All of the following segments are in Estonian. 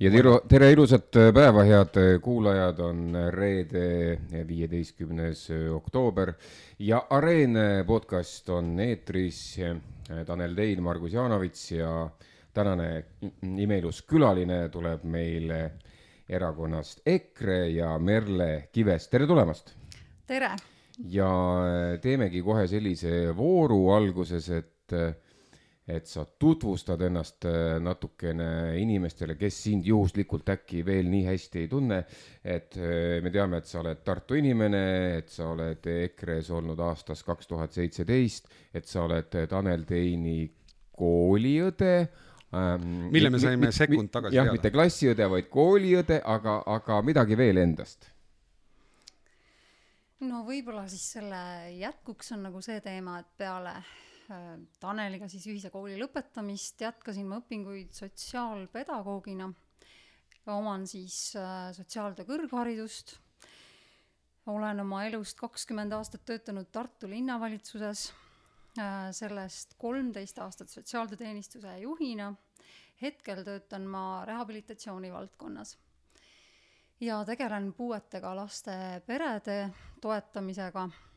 ja tere, tere ilusat päeva, head kuulajad, on reede, viieteistkümnes oktoober ja Areen podcast on eetris. Tanel Tein, Margus Jaanovits ja tänane imeilus külaline tuleb meile erakonnast EKRE ja Merle Kivest, tere tulemast! tere! ja teemegi kohe sellise vooru alguses, et et sa tutvustad ennast äh, natukene inimestele, kes sind juhuslikult äkki veel nii hästi ei tunne. et äh, me teame, et sa oled Tartu inimene, et sa oled EKRE-s olnud aastast kaks tuhat seitseteist, et sa oled Tanel Teini kooliõde ähm,. mille me saime mi, sekund tagasi jah, mitte klassiõde, vaid kooliõde, aga, aga midagi veel endast no võib-olla siis selle jätkuks on nagu see teema, et peale Äh, Taneliga siis ühise kooli lõpetamist jätkasin ma õpinguid sotsiaalpedagoogina. oman siis äh, sotsiaaltöö kõrgharidust. olen oma elust kakskümmend aastat töötanud Tartu linnavalitsuses, äh, sellest kolmteist aastat sotsiaaltööteenistuse juhina. hetkel töötan ma rehabilitatsiooni valdkonnas ja tegelen puuetega laste perede toetamisega Äh,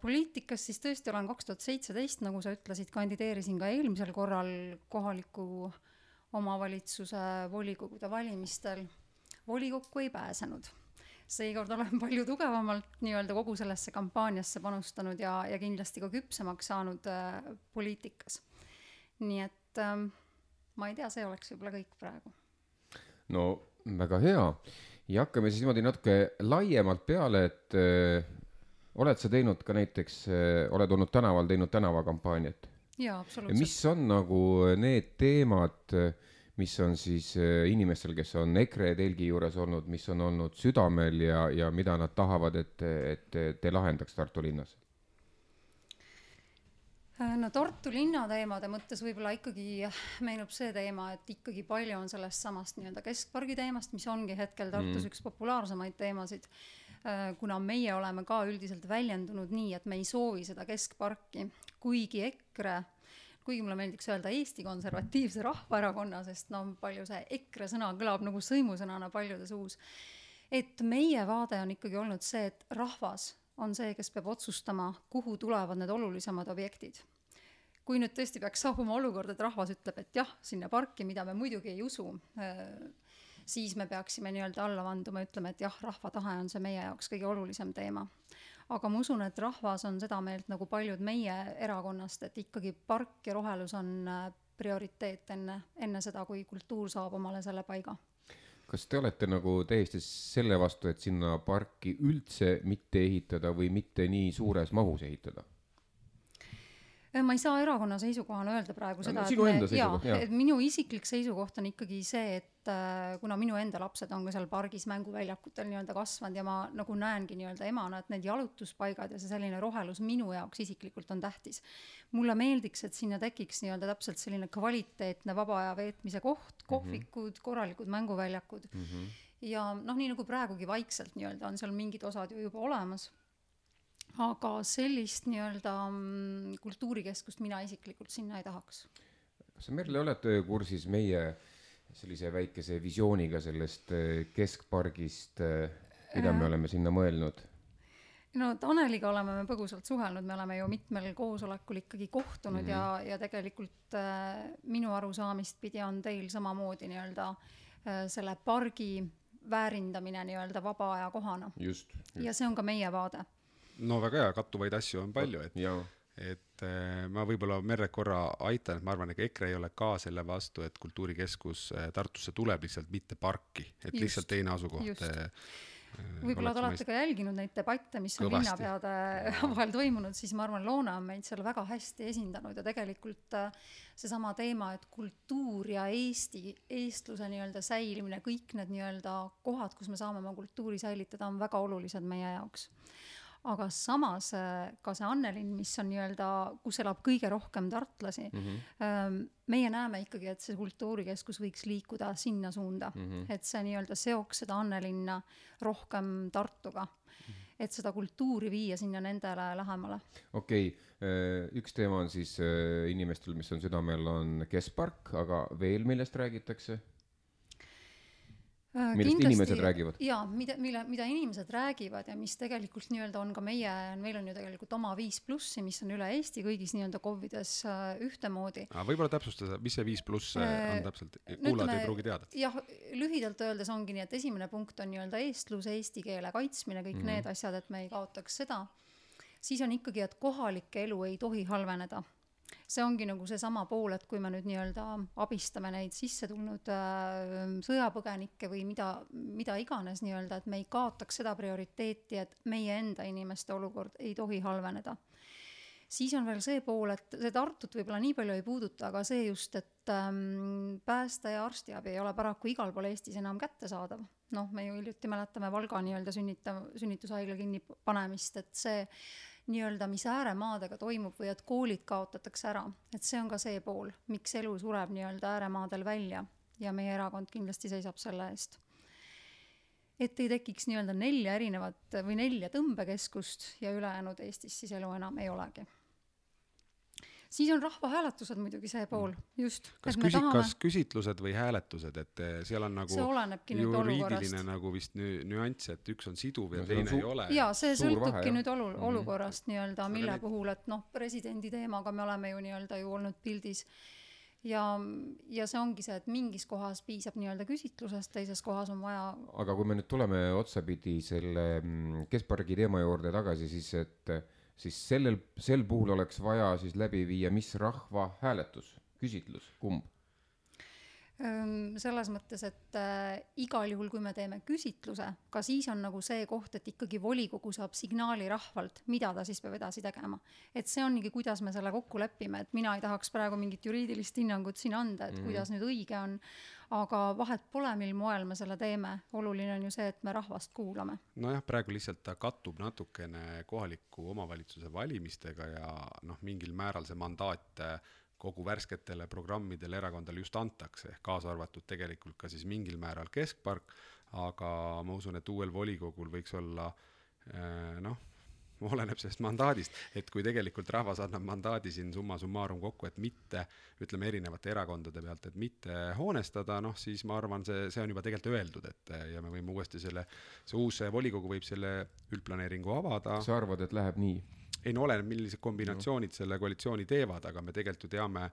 poliitikas siis tõesti olen kaks tuhat seitseteist, nagu sa ütlesid, kandideerisin ka eelmisel korral kohaliku omavalitsuse volikogude valimistel. volikokku ei pääsenud. seekord olen palju tugevamalt nii-öelda kogu sellesse kampaaniasse panustanud ja, ja kindlasti ka küpsemaks saanud äh, poliitikas. nii et ähm, ma ei tea, see oleks võib-olla kõik praegu. no väga hea ja hakkame siis niimoodi natuke laiemalt peale, et äh oled sa teinud ka näiteks, eh, oled olnud tänaval, teinud tänavakampaaniat? jaa, absoluutselt. mis on nagu need teemad, mis on siis eh, inimestel, kes on EKRE telgi juures olnud, mis on olnud südamel ja, ja mida nad tahavad, et, et te lahendaks Tartu linnas? Äh, no Tartu linna teemade mõttes võib-olla ikkagi meenub see teema, et ikkagi palju on sellest samast nii-öelda keskpargi teemast, mis ongi hetkel Tartus mm. üks populaarsemaid teemasid kuna meie oleme ka üldiselt väljendunud nii, et me ei soovi seda keskparki, kuigi EKRE kuigi mulle meeldiks öelda Eesti Konservatiivse Rahvaerakonna, sest no palju see EKRE sõna kõlab nagu sõimusõnana paljude suus. et meie vaade on ikkagi olnud see, et rahvas on see, kes peab otsustama, kuhu tulevad need olulisemad objektid. kui nüüd tõesti peaks saabuma olukord, et rahvas ütleb, et jah, sinna parki, mida me muidugi ei usu äh,, siis me peaksime nii-öelda alla vanduma, ütlema, et jah, rahva tahe on see meie jaoks kõige olulisem teema. aga ma usun, et rahvas on seda meelt nagu paljud meie erakonnast, et ikkagi park ja rohelus on äh, prioriteet enne, enne seda, kui kultuur saab omale selle paiga kas te olete nagu täiesti selle vastu, et sinna parki üldse mitte ehitada või mitte nii suures mahus ehitada? Äh, ma ei saa erakonna seisukohana öelda praegu seda, et, me, jaa, jaa. et minu isiklik seisukoht on ikkagi see, et äh, kuna minu enda lapsed on ka seal pargis mänguväljakutel nii-öelda kasvanud ja ma nagu näengi nii-öelda emana, et need jalutuspaigad ja see selline rohelus minu jaoks isiklikult on tähtis. mulle meeldiks, et sinna tekiks nii-öelda täpselt selline kvaliteetne vaba aja veetmise koht, mhm. kohvikud mm, -hmm. korralikud mänguväljakud mm. -hmm. ja noh, nii nagu praegugi vaikselt nii-öelda on seal mingid osad ju juba olemas aga sellist nii-öelda mm, kultuurikeskust mina isiklikult sinna ei tahaks. kas sa, Merle, oled kursis meie sellise väikese visiooniga sellest eh, keskpargist, eh, mida me äh. oleme sinna mõelnud? no Taneliga oleme me põgusalt suhelnud, me oleme ju mitmel koosolekul ikkagi kohtunud mm -hmm. ja, ja tegelikult äh, minu arusaamist pidi on teil samamoodi nii-öelda äh, selle pargi väärindamine nii-öelda vaba aja kohana. ja see on ka meie vaade no väga hea, kattuvaid asju on palju, et et äh, ma võib-olla Merret korra aitan, et ma arvan, ega EKRE ei ole ka selle vastu, et kultuurikeskus äh, Tartusse tuleb lihtsalt mitte parki, et just, lihtsalt teine asukoht. Äh, võib-olla te olete ka jälginud neid debatte, mis on linnapeade vahel toimunud, siis ma arvan, Loona on meid seal väga hästi esindanud ja tegelikult seesama teema, et kultuur ja Eesti, eestluse nii-öelda säilimine, kõik need nii-öelda kohad, kus me saame oma kultuuri säilitada, on väga olulised meie jaoks aga samas äh, ka see Annelinn, mis on nii-öelda, kus elab kõige rohkem tartlasi mm, -hmm. meie näeme ikkagi, et see kultuurikeskus võiks liikuda sinna suunda mm, -hmm. et see nii-öelda seoks seda Annelinna rohkem Tartuga mm. -hmm et seda kultuuri viia sinna nendele lähemale. okei okay., äh, üks teema on siis äh, inimestel, mis on südamel, on keskpark, aga veel millest räägitakse? Äh, millest Kindlasti, inimesed räägivad? jaa, mida, mille, mida inimesed räägivad ja mis tegelikult nii-öelda on ka meie, meil on ju tegelikult oma Viis plussi, mis on üle Eesti kõigis nii-öelda KOV-ides äh, ühtemoodi. võib-olla täpsustada, mis see Viis pluss äh, on täpselt, kuulajad ei pruugi teada. jah, lühidalt öeldes ongi nii, et esimene punkt on nii-öelda eestlus, eesti keele kaitsmine, kõik mm -hmm. need asjad, et me ei kaotaks seda. siis on ikkagi, et kohalik elu ei tohi halveneda see ongi nagu seesama pool, et kui me nüüd nii-öelda abistame neid sisse tulnud äh, sõjapõgenikke või mida, mida iganes nii-öelda, et me ei kaotaks seda prioriteeti, et meie enda inimeste olukord ei tohi halveneda. siis on veel see pool, et see Tartut võib-olla nii palju ei puuduta, aga see just, et ähm, pääste ja arstiabi ei ole paraku igal pool Eestis enam kättesaadav. noh, me ju hiljuti mäletame Valga nii-öelda sünnita-, sünnitushaigla kinnipanemist, et see nii-öelda, mis ääremaadega toimub või et koolid kaotatakse ära, et see on ka see pool, miks elu sureb nii-öelda ääremaadel välja ja meie erakond kindlasti seisab selle eest. et ei tekiks nii-öelda nelja erinevat või nelja tõmbekeskust ja ülejäänud Eestis siis elu enam ei olegi siis on rahvahääletused muidugi see pool, just. kas küsi-, tahame... kas küsitlused või hääletused, et eh, seal on nagu juriidiline nagu vist nü-, nüanss, et üks on siduv ja no, teine suur... ei ole. jaa, see sõltubki nüüd olu-, mhm. olukorrast mm -hmm. nii-öelda, mille need... puhul, et noh, presidendi teemaga me oleme ju nii-öelda ju olnud pildis ja, ja see ongi see, et mingis kohas piisab nii-öelda küsitlusest, teises kohas on vaja. aga kui me nüüd tuleme otsapidi selle mm, keskpargi teema juurde tagasi, siis et siis sellel, sel puhul oleks vaja siis läbi viia mis rahvahääletus, küsitlus, kumb? selles mõttes, et äh, igal juhul, kui me teeme küsitluse, ka siis on nagu see koht, et ikkagi volikogu saab signaali rahvalt, mida ta siis peab edasi tegema. et see ongi, kuidas me selle kokku lepime, et mina ei tahaks praegu mingit juriidilist hinnangut siin anda, et mm -hmm. kuidas nüüd õige on, aga vahet pole, mil moel me selle teeme, oluline on ju see, et me rahvast kuulame. nojah, praegu lihtsalt ta kattub natukene kohaliku omavalitsuse valimistega ja noh, mingil määral see mandaat äh, kogu värsketele programmidele erakondadele just antakse, ehk kaasa arvatud tegelikult ka siis mingil määral keskpark, aga ma usun, et uuel volikogul võiks olla äh, noh, oleneb sellest mandaadist, et kui tegelikult rahvas annab mandaadi siin summa summarum kokku, et mitte, ütleme erinevate erakondade pealt, et mitte hoonestada, noh siis ma arvan, see, see on juba tegelikult öeldud, et ja me võime uuesti selle, see uus volikogu võib selle üldplaneeringu avada. sa arvad, et läheb nii? ei no oleneb, millised kombinatsioonid no. selle koalitsiooni teevad, aga me tegelikult ju teame,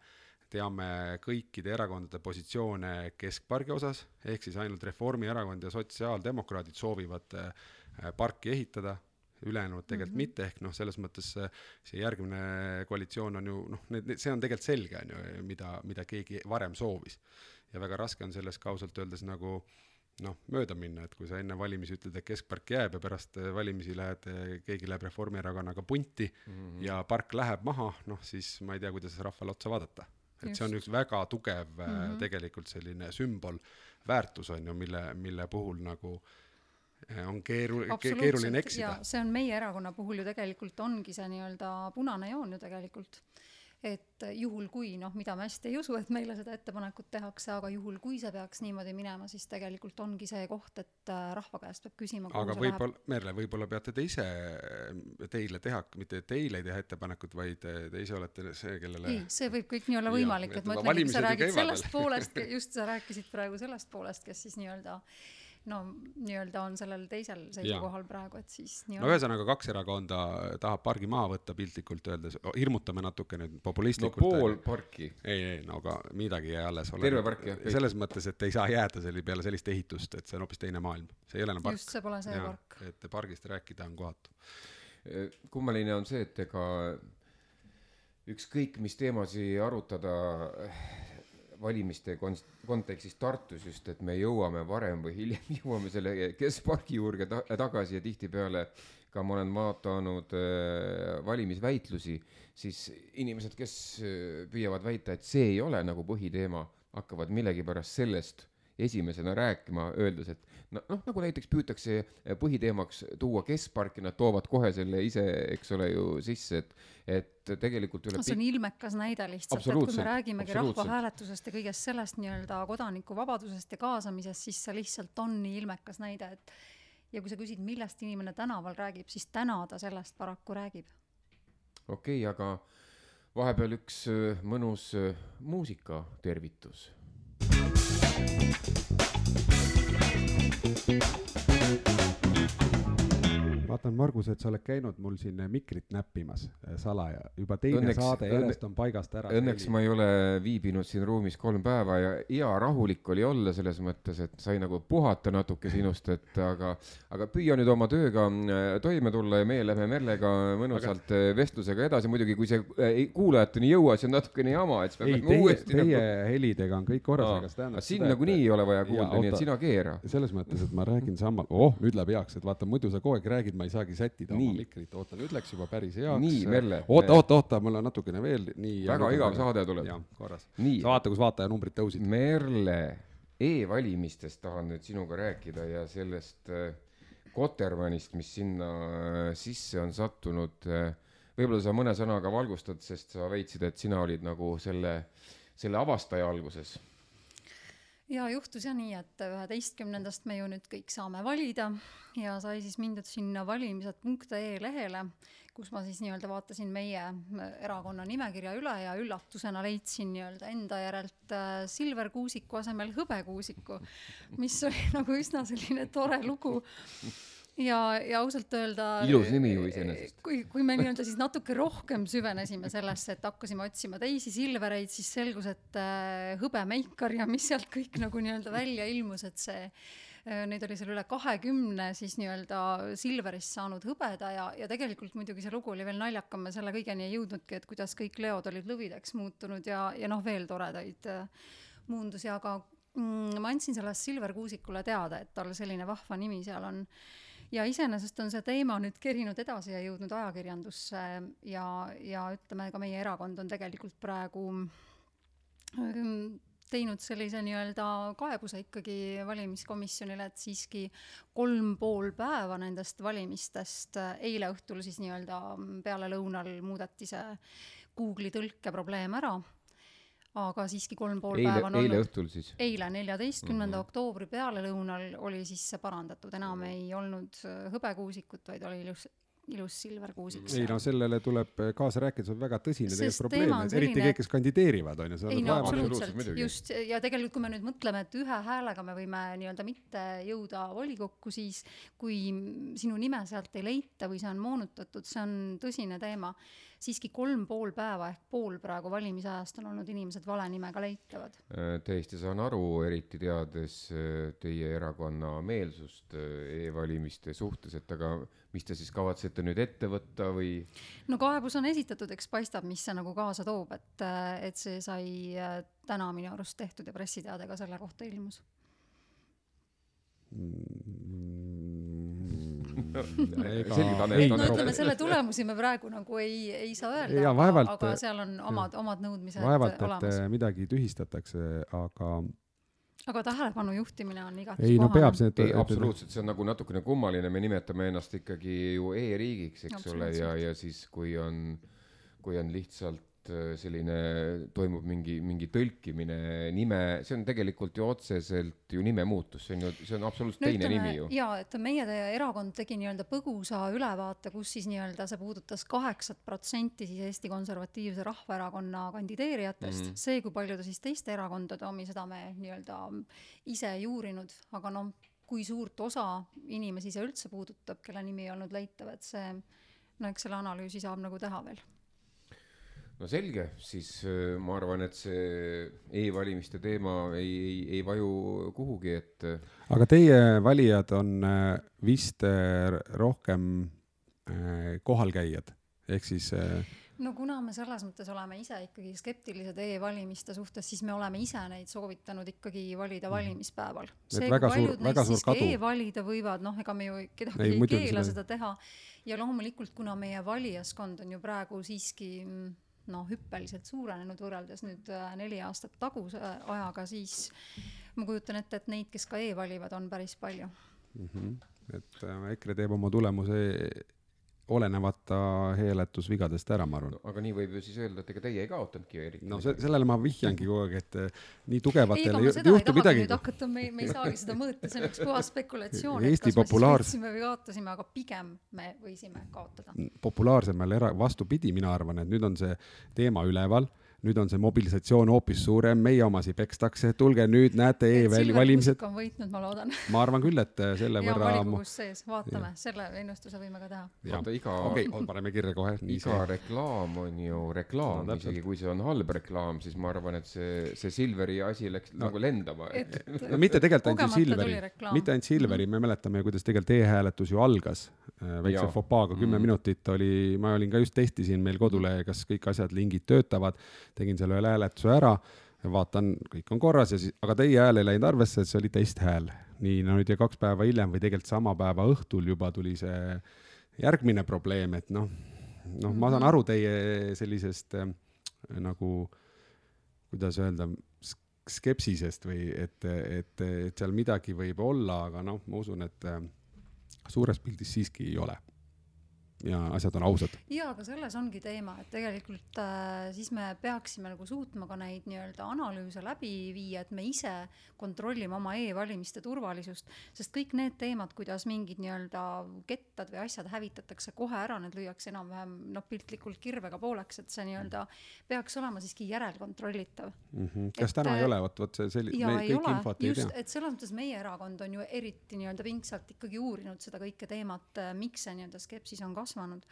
teame kõikide erakondade positsioone keskpargi osas, ehk siis ainult Reformierakond ja sotsiaaldemokraadid soovivad äh, parki ehitada ülejäänud tegelikult mm -hmm. mitte, ehk noh, selles mõttes see järgmine koalitsioon on ju noh, need, see on tegelikult selge, on ju, mida, mida keegi varem soovis. ja väga raske on sellest ka ausalt öeldes nagu noh, mööda minna, et kui sa enne valimisi ütled, et keskpark jääb ja pärast valimisi lähed, keegi läheb Reformierakonnaga punti mm -hmm. ja park läheb maha, noh siis ma ei tea, kuidas rahvale otsa vaadata. et Just. see on üks väga tugev mm -hmm. tegelikult selline sümbol, väärtus on ju, mille, mille puhul nagu äh, on keeru-, keeruline eksida. see on meie erakonna puhul ju tegelikult ongi see nii-öelda punane joon ju tegelikult. et juhul, kui noh, mida me hästi ei usu, et meile seda ettepanekut tehakse, aga juhul, kui see peaks niimoodi minema, siis tegelikult ongi see koht, et äh, rahva käest peab küsima. aga võib-olla, Merle, võib-olla peate te ise, teile teha, mitte teile ei teha ettepanekut, vaid te ise olete see, kellele ei, see võib kõik nii olla võimalik, et ma ütlengi, sa räägid sellest poolest, just sa rääkisid praegu sellest poolest, kes siis nii-öelda no nii-öelda on sellel teisel seisukohal praegu, et siis nii no ühesõnaga kaks erakonda tahab pargi maha võtta piltlikult öeldes, hirmutame natuke nüüd populistlikult. no pool parki. ei, ei, no aga midagi jäi alles. terve park jah? selles mõttes, et ei saa jääda selle peale sellist ehitust, et see on hoopis teine maailm, see ei ole enam park. just, see pole see ja, park. et pargist rääkida on kohatu. kummaline on see, et ega ükskõik, mis teemasid arutada valimiste kon-, kontekstis Tartus just, et me jõuame varem või hiljem jõuame selle keskpargi juurde ta tagasi ja tihtipeale ka ma olen vaadanud äh, valimisväitlusi, siis inimesed, kes äh, püüavad väita, et see ei ole nagu põhiteema, hakkavad millegipärast sellest esimesena rääkima, öeldes, et noh, nagu näiteks püütakse põhiteemaks tuua keskparki, nad toovad kohe selle ise, eks ole ju sisse, et, et tegelikult üle no, see on ilmekas näide lihtsalt, et kui me räägimegi rahvahääletusest ja kõigest sellest nii-öelda kodanikuvabadusest ja kaasamisest, siis see lihtsalt on nii ilmekas näide, et ja kui sa küsid, millest inimene tänaval räägib, siis täna ta sellest paraku räägib. okei okay,, aga vahepeal üks äh, mõnus äh, muusikatervitus Thank you. Vaatan, Margus, et sa oled käinud mul siin mikrit näppimas äh, salaja, juba teine õnneks, saade järjest on paigast ära. õnneks ma ei ole viibinud siin ruumis kolm päeva ja hea rahulik oli olla selles mõttes, et sai nagu puhata natuke sinust, et aga, aga püüa nüüd oma tööga äh, toime tulla ja meie lähme Merlega mõnusalt aga... Äh, vestlusega edasi, muidugi kui see kuulajateni ei jõua, siis on natukene jama, et siis me peame uuesti teie nagu... helidega on kõik korras, aga see tähendab siin nagunii ei ole vaja kuulda, nii et sina keera. selles mõttes, et ma räägin sama, oh, nüüd läheb heaks, et vaata, muidu sa kogu aeg räägid, ma ei saagi sättida nii. oma mikrit, oota, nüüd läks juba päris heaks. nii, Merle. oota, oota, oota, mul on natukene veel, nii. väga igav saade tuleb. jah, korras. vaata, kus vaatajanumbrid tõusid. Merle e, e-valimistest tahan nüüd sinuga rääkida ja sellest äh, Kotermannist, mis sinna äh, sisse on sattunud. Äh, võib-olla sa mõne sõnaga valgustad, sest sa väitsid, et sina olid nagu selle, selle avastaja alguses ja juhtus jah nii, et üheteistkümnendast me ju nüüd kõik saame valida ja sai siis mindud sinna valimised.ee lehele, kus ma siis nii-öelda vaatasin meie erakonna nimekirja üle ja üllatusena leidsin nii-öelda enda järelt äh, Silver Kuusiku asemel hõbekuusiku, mis oli nagu üsna selline tore lugu ja, ja ausalt öelda. ilus nimi ju iseenesest. kui, kui me nii-öelda siis natuke rohkem süvenesime sellesse, et hakkasime otsima teisi Silvereid, siis selgus, et äh, hõbemeikar ja mis sealt kõik nagu nii-öelda välja ilmus, et see äh, Neid oli seal üle kahekümne siis nii-öelda Silverist saanud hõbeda ja, ja tegelikult muidugi see lugu oli veel naljakam, me selle kõigeni ei jõudnudki, et kuidas kõik leod olid lõvideks muutunud ja, ja noh, veel toredaid äh, muundusi, aga mm, ma andsin sellest Silver Kuusikule teada, et tal selline vahva nimi seal on ja iseenesest on see teema nüüd kerinud edasi ja jõudnud ajakirjandusse. Ja, ja ütleme, ka meie erakond on tegelikult praegu ähm, teinud sellise nii-öelda kaebuse ikkagi valimiskomisjonile, et siiski kolm pool päeva nendest valimistest, eile õhtul siis nii-öelda pealelõunal muudeti see Google'i tõlkeprobleem ära aga siiski kolm pool eile, päeva on olnud. eile õhtul siis? eile, neljateistkümnenda mm -hmm. oktoobri pealelõunal oli siis see parandatud, enam ei olnud äh, hõbekuusikut, vaid oli ilus, ilus silverkuusik. ei no sellele tuleb äh, kaasa rääkida, see on väga tõsine tegelikult probleem, selline... eriti kõik, kes kandideerivad, on ju. ei no absoluutselt, just, ja tegelikult kui me nüüd mõtleme, et ühe häälega me võime nii-öelda mitte jõuda volikokku, siis kui sinu nime sealt ei leita või see on moonutatud, see on tõsine teema siiski kolm pool päeva ehk pool praegu valimisajast on olnud inimesed vale nimega leitavad. Äh, täiesti saan aru, eriti teades äh, teie erakonna meelsust äh, e-valimiste suhtes, et aga mis te siis kavatsete nüüd ette võtta või? no kaebus on esitatud, eks paistab, mis see nagu kaasa toob, et, et see sai täna minu arust tehtud ja pressiteade ka selle kohta ilmus mm ei, no ütleme, selle tulemusi me praegu nagu ei, ei saa öelda, aga, aga seal on omad, omad nõudmised vaevalt, et olemas. midagi tühistatakse, aga aga tähelepanu juhtimine on igati ei no peab see, et ei, absoluutselt, see on nagu natukene kummaline, me nimetame ennast ikkagi ju e-riigiks, eks ole, ja, ja siis kui on, kui on lihtsalt Äh, selline, toimub mingi, mingi tõlkimine nime, see on tegelikult ju otseselt ju nimemuutus, see on ju, see on absoluutselt no, teine ütleme, nimi ju. jaa, et meie erakond tegi nii-öelda põgusa ülevaate, kus siis nii-öelda see puudutas kaheksat protsenti siis Eesti Konservatiivse Rahvaerakonna kandideerijatest mm, -hmm. see, kui palju ta siis teiste erakondade omi, seda me nii-öelda ise ei uurinud, aga noh, kui suurt osa inimesi see üldse puudutab, kelle nimi ei olnud leitav, et see, no eks selle analüüsi saab nagu teha veel no selge, siis äh, ma arvan, et see e-valimiste teema ei, ei, ei vaju kuhugi, et. Äh, aga teie valijad on äh, vist rohkem kohalkäijad, ehk siis no kuna me selles mõttes oleme ise ikkagi skeptilised e-valimiste suhtes, siis me oleme ise neid soovitanud ikkagi valida mhm. valimispäeval. see, kui paljud neist siiski e-valida võivad, noh, ega me ju kedagi ei, ei keela seda teha. ja loomulikult, kuna meie valijaskond on ju praegu siiski mm, noh, hüppeliselt suurenenud võrreldes nüüd äh, neli aastat taguse äh, ajaga, siis ma kujutan ette, et neid, kes ka e-valivad, on päris palju mm. -hmm. et äh, EKRE teeb oma tulemuse olenemata hääletusvigadest ära, ma arvan no,. aga nii võib ju siis öelda, et ega teie ei kaotanudki eriti. no se sellele ma vihjangi kogu aeg, et eh, nii tugevatele ei juhtu midagi. nüüd hakata, me, me ei saagi seda mõõta, see oleks puhas spekulatsioon, et kas populaars... me siis võitsime või kaotasime, aga pigem me võisime kaotada. populaarsemal era-, vastupidi, mina arvan, et nüüd on see teema üleval nüüd on see mobilisatsioon hoopis suurem, meie omasi pekstakse, tulge nüüd, näete e-valimised. on võitnud, ma loodan. ma arvan küll, et äh, selle ja võrra. volikogus sees, vaatame, selle ennustuse võime ka teha. vaata iga. okei okay,, paneme kirja kohe. iga see. reklaam on ju reklaam no,, isegi kui see on halb reklaam, siis ma arvan, et see, see Silveri asi läks no. nagu lendama. no mitte tegelikult ainult see Silveri, mitte ainult Silveri, me mäletame ju, kuidas tegelikult e-hääletus ju algas äh, väikse fopaaga, kümme mm. minutit oli, ma olin ka just testisin meil kodulehe, kas kõik asjad, lingid töötavad tegin selle üle hääletuse ära, vaatan, kõik on korras ja siis, aga teie hääl ei läinud arvesse, et see oli testhääl. nii, no nüüd ja kaks päeva hiljem või tegelikult sama päeva õhtul juba tuli see järgmine probleem, et noh, noh, ma saan mhm. aru teie sellisest äh, nagu, kuidas öelda, skepsisest või et, et, et seal midagi võib olla, aga noh, ma usun, et äh, suures pildis siiski ei ole ja asjad on ausad. jaa, aga selles ongi teema, et tegelikult äh, siis me peaksime nagu suutma ka neid nii-öelda analüüse läbi viia, et me ise kontrollime oma e-valimiste turvalisust, sest kõik need teemad, kuidas mingid nii-öelda kettad või asjad hävitatakse kohe ära, need lüüakse enam-vähem noh, piltlikult kirvega pooleks, et see nii-öelda peaks olema siiski järelkontrollitav mm. -hmm. kas et, täna ei ole, vot, vot see selline, kõik ole. infot ei Just, tea. et selles mõttes meie erakond on ju eriti nii-öelda pingsalt ikkagi uurinud seda kõike teemat, äh, miks see nii-öelda skepsis on kasvanud kasvanud.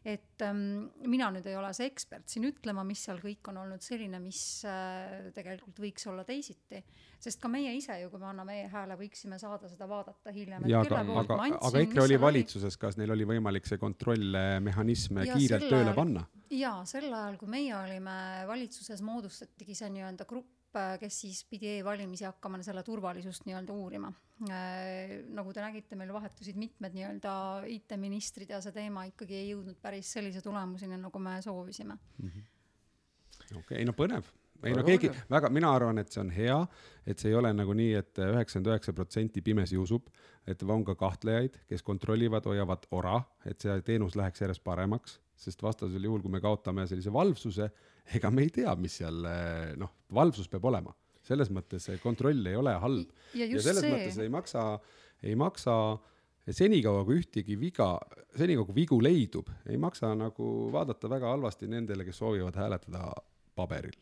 et ähm, mina nüüd ei ole see ekspert siin ütlema, mis seal kõik on olnud selline, mis äh, tegelikult võiks olla teisiti. sest ka meie ise ju, kui me anname e-hääle, võiksime saada seda vaadata hiljem. aga, aga, aga EKRE oli valitsuses, kas neil oli võimalik see kontrollmehhanism kiirelt tööle panna? jaa, sel ajal, kui meie olime valitsuses, moodustatigi see nii-öelda grupp kes siis pidi e-valimisi hakkama selle turvalisust nii-öelda uurima. Äh,. nagu te nägite, meil vahetusid mitmed nii-öelda IT-ministrid ja see teema ikkagi ei jõudnud päris sellise tulemuseni, nagu me soovisime. -hmm.. okei no põnev. Ei no keegi, väga, mina arvan, et see on hea, et see ei ole nagu nii et, et üheksakümmend üheksa protsenti pimesi usub, et on ka kahtlejaid, kes kontrollivad, hoiavad ora, et see teenus läheks järjest paremaks, sest vastasel juhul, kui me kaotame sellise valvsuse, ega me ei tea, mis seal noh, valvsus peab olema, selles mõttes see kontroll ei ole halb. ja, ja selles see. mõttes ei maksa, ei maksa senikaua kui ühtegi viga, senikaua kui vigu leidub, ei maksa nagu vaadata väga halvasti nendele, kes soovivad hääletada paberil.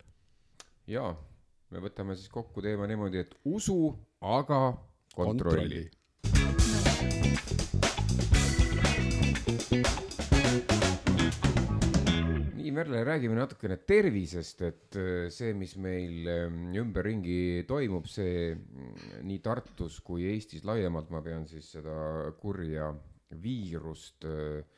jaa, me võtame siis kokku teema niimoodi, et usu, aga kontrolli, kontrolli Merle, räägime natukene tervisest, et äh, see, mis meil ähm, ümberringi toimub, see mm, nii Tartus kui Eestis laiemalt, ma pean siis seda kurja viirust äh,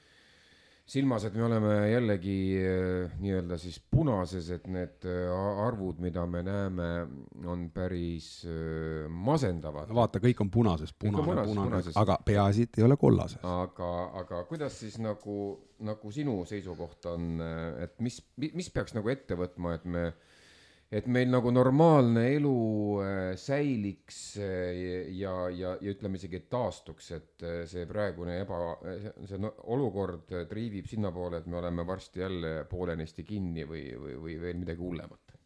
silmas, et me oleme jällegi äh, nii-öelda siis punases, et need äh, arvud, mida me näeme, on päris äh, masendavad. vaata, kõik on punases, punane, punane, aga peaasi, et ei ole kollases. aga, aga kuidas siis nagu, nagu sinu seisukoht on, et mis, mis peaks nagu ette võtma, et me et meil nagu normaalne elu äh, säiliks äh, ja, ja, ja ütleme isegi, et taastuks, et äh, see praegune eba, see olukord triivib sinnapoole, et me oleme varsti jälle poolenisti kinni või, või, või veel midagi hullemat.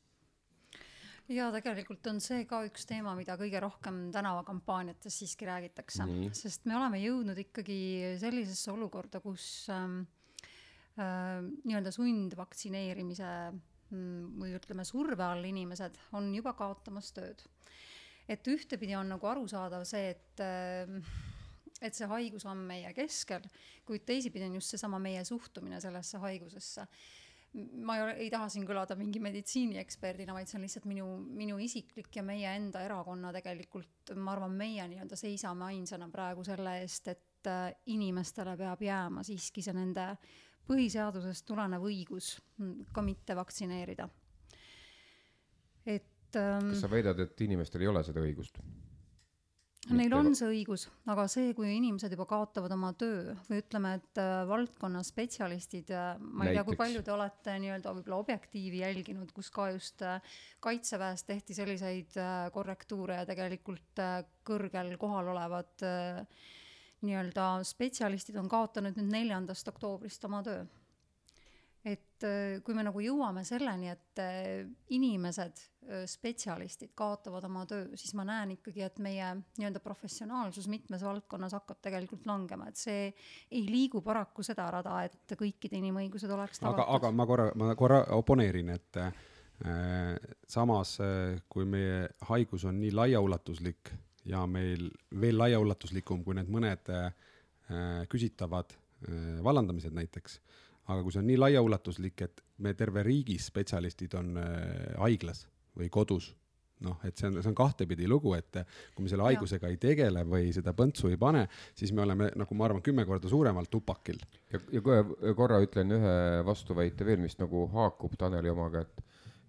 Ja tegelikult on see ka üks teema, mida kõige rohkem tänavakampaaniates siiski räägitakse, sest me oleme jõudnud ikkagi sellisesse olukorda, kus ähm, äh, nii-öelda sundvaktsineerimise Mm, või ütleme, surve all inimesed on juba kaotamas tööd. et ühtepidi on nagu arusaadav see, et äh, et see haigus on meie keskel, kuid teisipidi on just seesama meie suhtumine sellesse haigusesse. ma ei ole, ei taha siin kõlada mingi meditsiinieksperdina, vaid see on lihtsalt minu, minu isiklik ja meie enda erakonna tegelikult, ma arvan, meie nii-öelda seisame ainsana praegu selle eest, et äh, inimestele peab jääma siiski see nende põhiseadusest tulenev õigus ka mitte vaktsineerida. et ähm, kas sa väidad, et inimestel ei ole seda õigust? Neil on see õigus, aga see, kui inimesed juba kaotavad oma töö või ütleme, et äh, valdkonna spetsialistid äh,, ma ei Näiteks. tea, kui palju te olete nii-öelda võib-olla objektiivi jälginud, kus ka just äh, kaitseväes tehti selliseid äh, korrektuure ja tegelikult äh, kõrgel kohal olevad äh, nii-öelda spetsialistid on kaotanud nüüd neljandast oktoobrist oma töö. et äh, kui me nagu jõuame selleni, et äh, inimesed, äh, spetsialistid kaotavad oma töö, siis ma näen ikkagi, et meie nii-öelda professionaalsus mitmes valdkonnas hakkab tegelikult langema, et see ei liigu paraku seda rada, et kõikide inimõigused oleks tagatud. aga, aga ma korra, ma korra oponeerin, et samas, kui meie haigus on nii laiaulatuslik ja meil veel laiaulatuslikum kui need mõned küsitavad vallandamised näiteks, aga kui see on nii laiaulatuslik, et me terve riigis spetsialistid on haiglas või kodus noh, et see on, see on kahtepidi lugu, et kui me selle haigusega ei tegele või seda põntsu ei pane, siis me oleme nagu ma arvan, kümme korda suuremal tupakil. ja, ja kohe korra ütlen ühe vastuväite veel, mis nagu haakub Taneli omaga, et,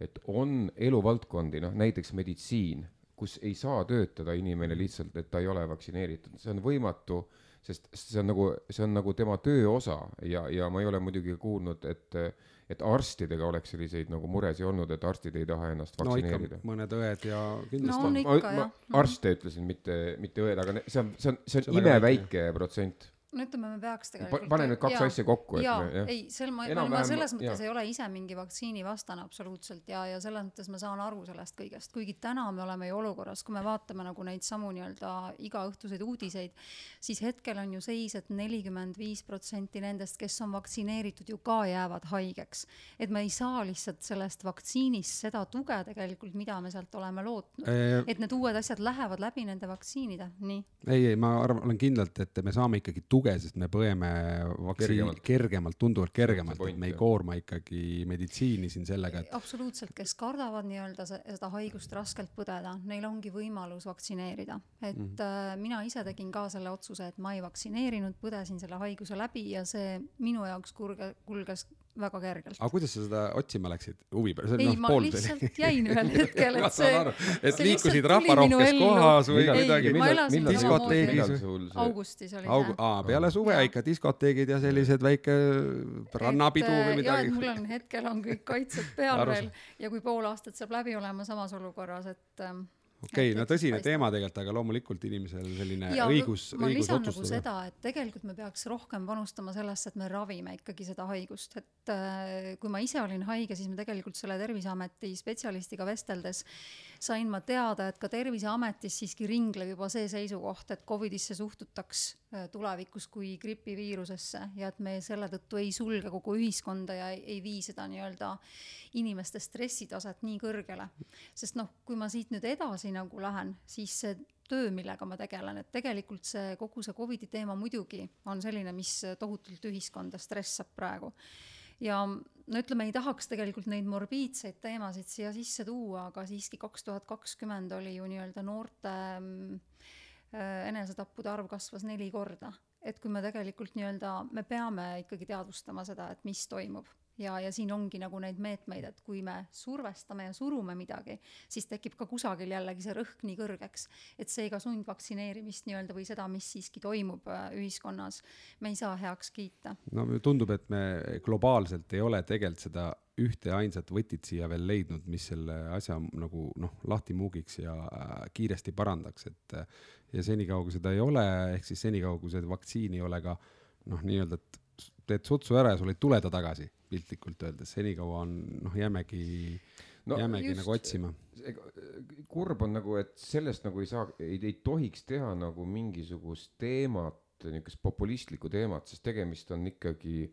et on eluvaldkondi, noh näiteks meditsiin, kus ei saa töötada inimene lihtsalt, et ta ei ole vaktsineeritud, see on võimatu sest see on nagu, see on nagu tema töö osa ja, ja ma ei ole muidugi kuulnud, et et arstidega oleks selliseid nagu muresid olnud, et arstid ei taha ennast vaktsineerida. no,. mõned õed ja kindlasti no, arste ütlesin, mitte, mitte õed, aga see on, see on, see on imeväike protsent no ütleme, me peaks tegelikult pane need kaks jaa, asja kokku, jah. ei, sel ma, ma, selles mõttes jah. ei ole ise mingi vaktsiinivastane absoluutselt ja, ja selles mõttes ma saan aru sellest kõigest, kuigi täna me oleme ju olukorras, kui me vaatame nagu neid samu nii-öelda igaõhtuseid uudiseid, siis hetkel on ju seis et, et nelikümmend viis protsenti nendest, kes on vaktsineeritud, ju ka jäävad haigeks. et me ei saa lihtsalt sellest vaktsiinist seda tuge tegelikult, mida me sealt oleme lootnud e, et need uued asjad lähevad läbi nende vaktsiinide, nii. ei, ei, ma arvan, olen kindlalt, et me saame ikkagi tuge tuge, sest me põeme vaktsiini kergemalt, kergemalt, tunduvalt kergemalt, et me ei koorma ikkagi meditsiini siin sellega, et. absoluutselt, kes kardavad nii-öelda seda haigust raskelt põdeda, neil ongi võimalus vaktsineerida. et mm -hmm. mina ise tegin ka selle otsuse, et ma ei vaktsineerinud, põdesin selle haiguse läbi ja see minu jaoks kurge, kulges väga kergelt. aga kuidas sa seda otsima läksid, huvi pärast? ei, ma pool lihtsalt jäin ühel hetkel, et see et liikusid rahvarohkes kohas või ei, midagi. diskoteegis. augustis oli Augu, see. aa, peale suve ja. ikka diskoteegid ja sellised väike rannapidu et, või midagi. mul on hetkel on kõik kaitsed peal veel ja kui pool aastat saab läbi olema samas olukorras, et ähm, okei okay,, no tõsine teema tegelikult, aga loomulikult inimesel selline ja, õigus, õigus otsustada. nagu seda, et tegelikult me peaks rohkem panustama sellesse, et me ravime ikkagi seda haigust, et äh, kui ma ise olin haige, siis me tegelikult selle Terviseameti spetsialistiga vesteldes sain ma teada, et ka Terviseametis siiski ringleb juba see seisukoht, et Covidisse suhtutaks äh, tulevikus kui gripiviirusesse ja et me selle tõttu ei sulge kogu ühiskonda ja ei, ei vii seda nii-öelda inimeste stressitaset nii kõrgele. sest noh, kui ma siit nüüd edasi nagu lähen, siis see töö, millega ma tegelen, et tegelikult see kogu see Covidi teema muidugi on selline, mis tohutult ühiskonda stressab praegu ja no ütleme, ei tahaks tegelikult neid morbiidseid teemasid siia sisse tuua, aga siiski kaks tuhat kakskümmend oli ju nii-öelda noorte mm, äh, enesetappude arv kasvas neli korda. et kui me tegelikult nii-öelda, me peame ikkagi teadvustama seda, et mis toimub ja, ja siin ongi nagu neid meetmeid, et kui me survestame ja surume midagi, siis tekib ka kusagil jällegi see rõhk nii kõrgeks, et seega sundvaktsineerimist nii-öelda või seda, mis siiski toimub äh, ühiskonnas, me ei saa heaks kiita. no tundub, et me globaalselt ei ole tegelikult seda ühte ainsat võtit siia veel leidnud, mis selle asja nagu noh, lahti muugiks ja äh, kiiresti parandaks, et ja senikaua, kui seda ei ole, ehk siis senikaua, kui seda vaktsiini ei ole ka noh, nii-öelda, et teed sutsu ära ja sul ei tule ta tagasi, piltlikult öeldes, senikaua on noh, jäämegi no, jäämegi just, nagu otsima. kurb on nagu, et sellest nagu ei saa, ei, ei tohiks teha nagu mingisugust teemat, niisugust populistlikku teemat, sest tegemist on ikkagi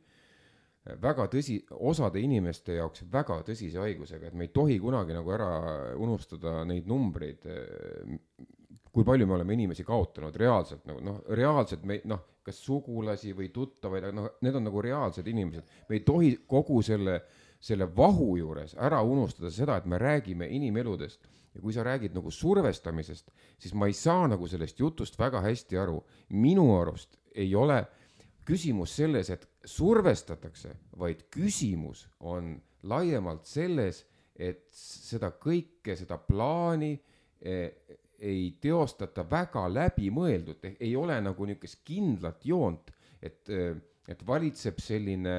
väga tõsi, osade inimeste jaoks väga tõsise haigusega, et me ei tohi kunagi nagu ära unustada neid numbreid, kui palju me oleme inimesi kaotanud reaalselt nagu noh, reaalselt me noh, kas sugulasi või tuttavaid, aga noh, need on nagu reaalsed inimesed. me ei tohi kogu selle, selle vahu juures ära unustada seda, et me räägime inimeludest ja kui sa räägid nagu survestamisest, siis ma ei saa nagu sellest jutust väga hästi aru. minu arust ei ole küsimus selles, et survestatakse, vaid küsimus on laiemalt selles, et seda kõike, seda plaani eh, ei teostata väga läbimõeldult, ei ole nagu niisugust kindlat joont, et, et valitseb selline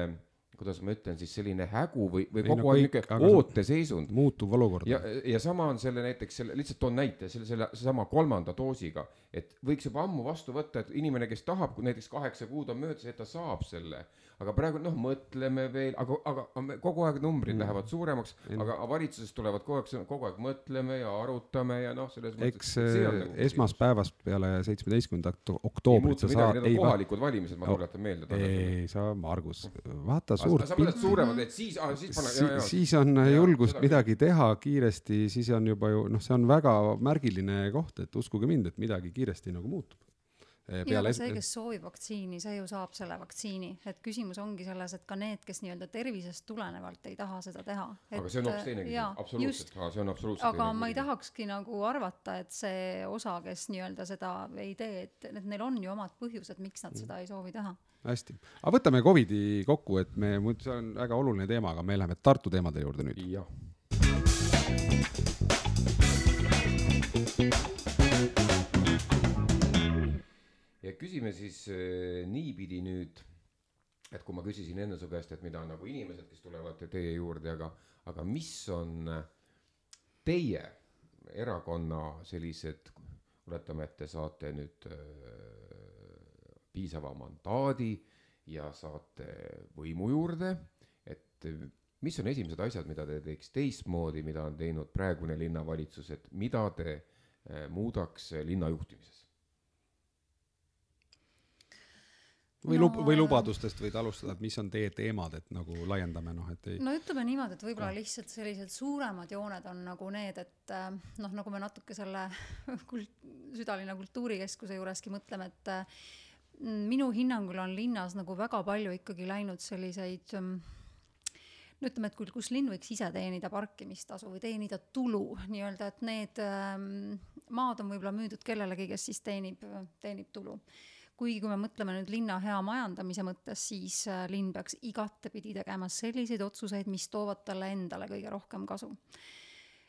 kuidas ma ütlen siis selline hägu või, või kogu aeg niisugune ooteseisund. muutuv olukord. ja, ja sama on selle näiteks selle, lihtsalt toon näite selle, selle sama kolmanda doosiga, et võiks juba ammu vastu võtta, et inimene, kes tahab, kui näiteks kaheksa kuud on möödas, et ta saab selle, aga praegu noh, mõtleme veel, aga, aga kogu aeg numbrid mm. lähevad suuremaks, aga valitsusest tulevad kogu aeg, kogu aeg mõtleme ja arutame ja noh, selles mõttes. eks nagu esmaspäevast peale seitsmeteistkümnendat oktoobrit sa saad. Need on kohalikud va valimised, ma tuletan meelde. ei, sa, Margus, vaata suurt pilti. sa mõtled suuremad, et siis ah,, siis panna si. siis on ja, julgust midagi teha kiiresti, siis on juba ju noh, see on väga märgiline koht, et uskuge mind, et midagi kiiresti nagu muutub Ja aga see, kes soovib vaktsiini, see ju saab selle vaktsiini, et küsimus ongi selles, et ka need, kes nii-öelda tervisest tulenevalt ei taha seda teha. aga see on hoopis teine küsimus, absoluutselt, see on absoluutselt aga ma ei tahakski nagu arvata, et see osa, kes nii-öelda seda ei tee, et, et neil on ju omad põhjused, miks nad seda ei soovi teha. hästi, aga võtame Covidi kokku, et me, see on väga oluline teema, aga me läheme Tartu teemade juurde nüüd. jah küsime siis äh, niipidi nüüd, et kui ma küsisin enne su käest, et mida on nagu inimesed, kes tulevad teie juurde, aga, aga mis on teie erakonna sellised, oletame, et te saate nüüd äh, piisava mandaadi ja saate võimu juurde, et mis on esimesed asjad, mida te teeks teistmoodi, mida on teinud praegune linnavalitsus, et mida te äh, muudaks linna juhtimises? Või no, lub- või lubadustest võid alustada, et mis on teie teemad, et nagu laiendame noh, et ei. no ütleme niimoodi, et võib-olla lihtsalt sellised suuremad jooned on nagu need, et äh, noh, nagu me natuke selle kult-, südalinna kultuurikeskuse juureski mõtleme, et äh, minu hinnangul on linnas nagu väga palju ikkagi läinud selliseid ähm, no ütleme, et kui, kus linn võiks ise teenida parkimistasu või teenida tulu nii-öelda, et need ähm, maad on võib-olla müüdud kellelegi, kes siis teenib, teenib tulu kuigi kui me mõtleme nüüd linna hea majandamise mõttes, siis äh, linn peaks igatepidi tegema selliseid otsuseid, mis toovad talle endale kõige rohkem kasu.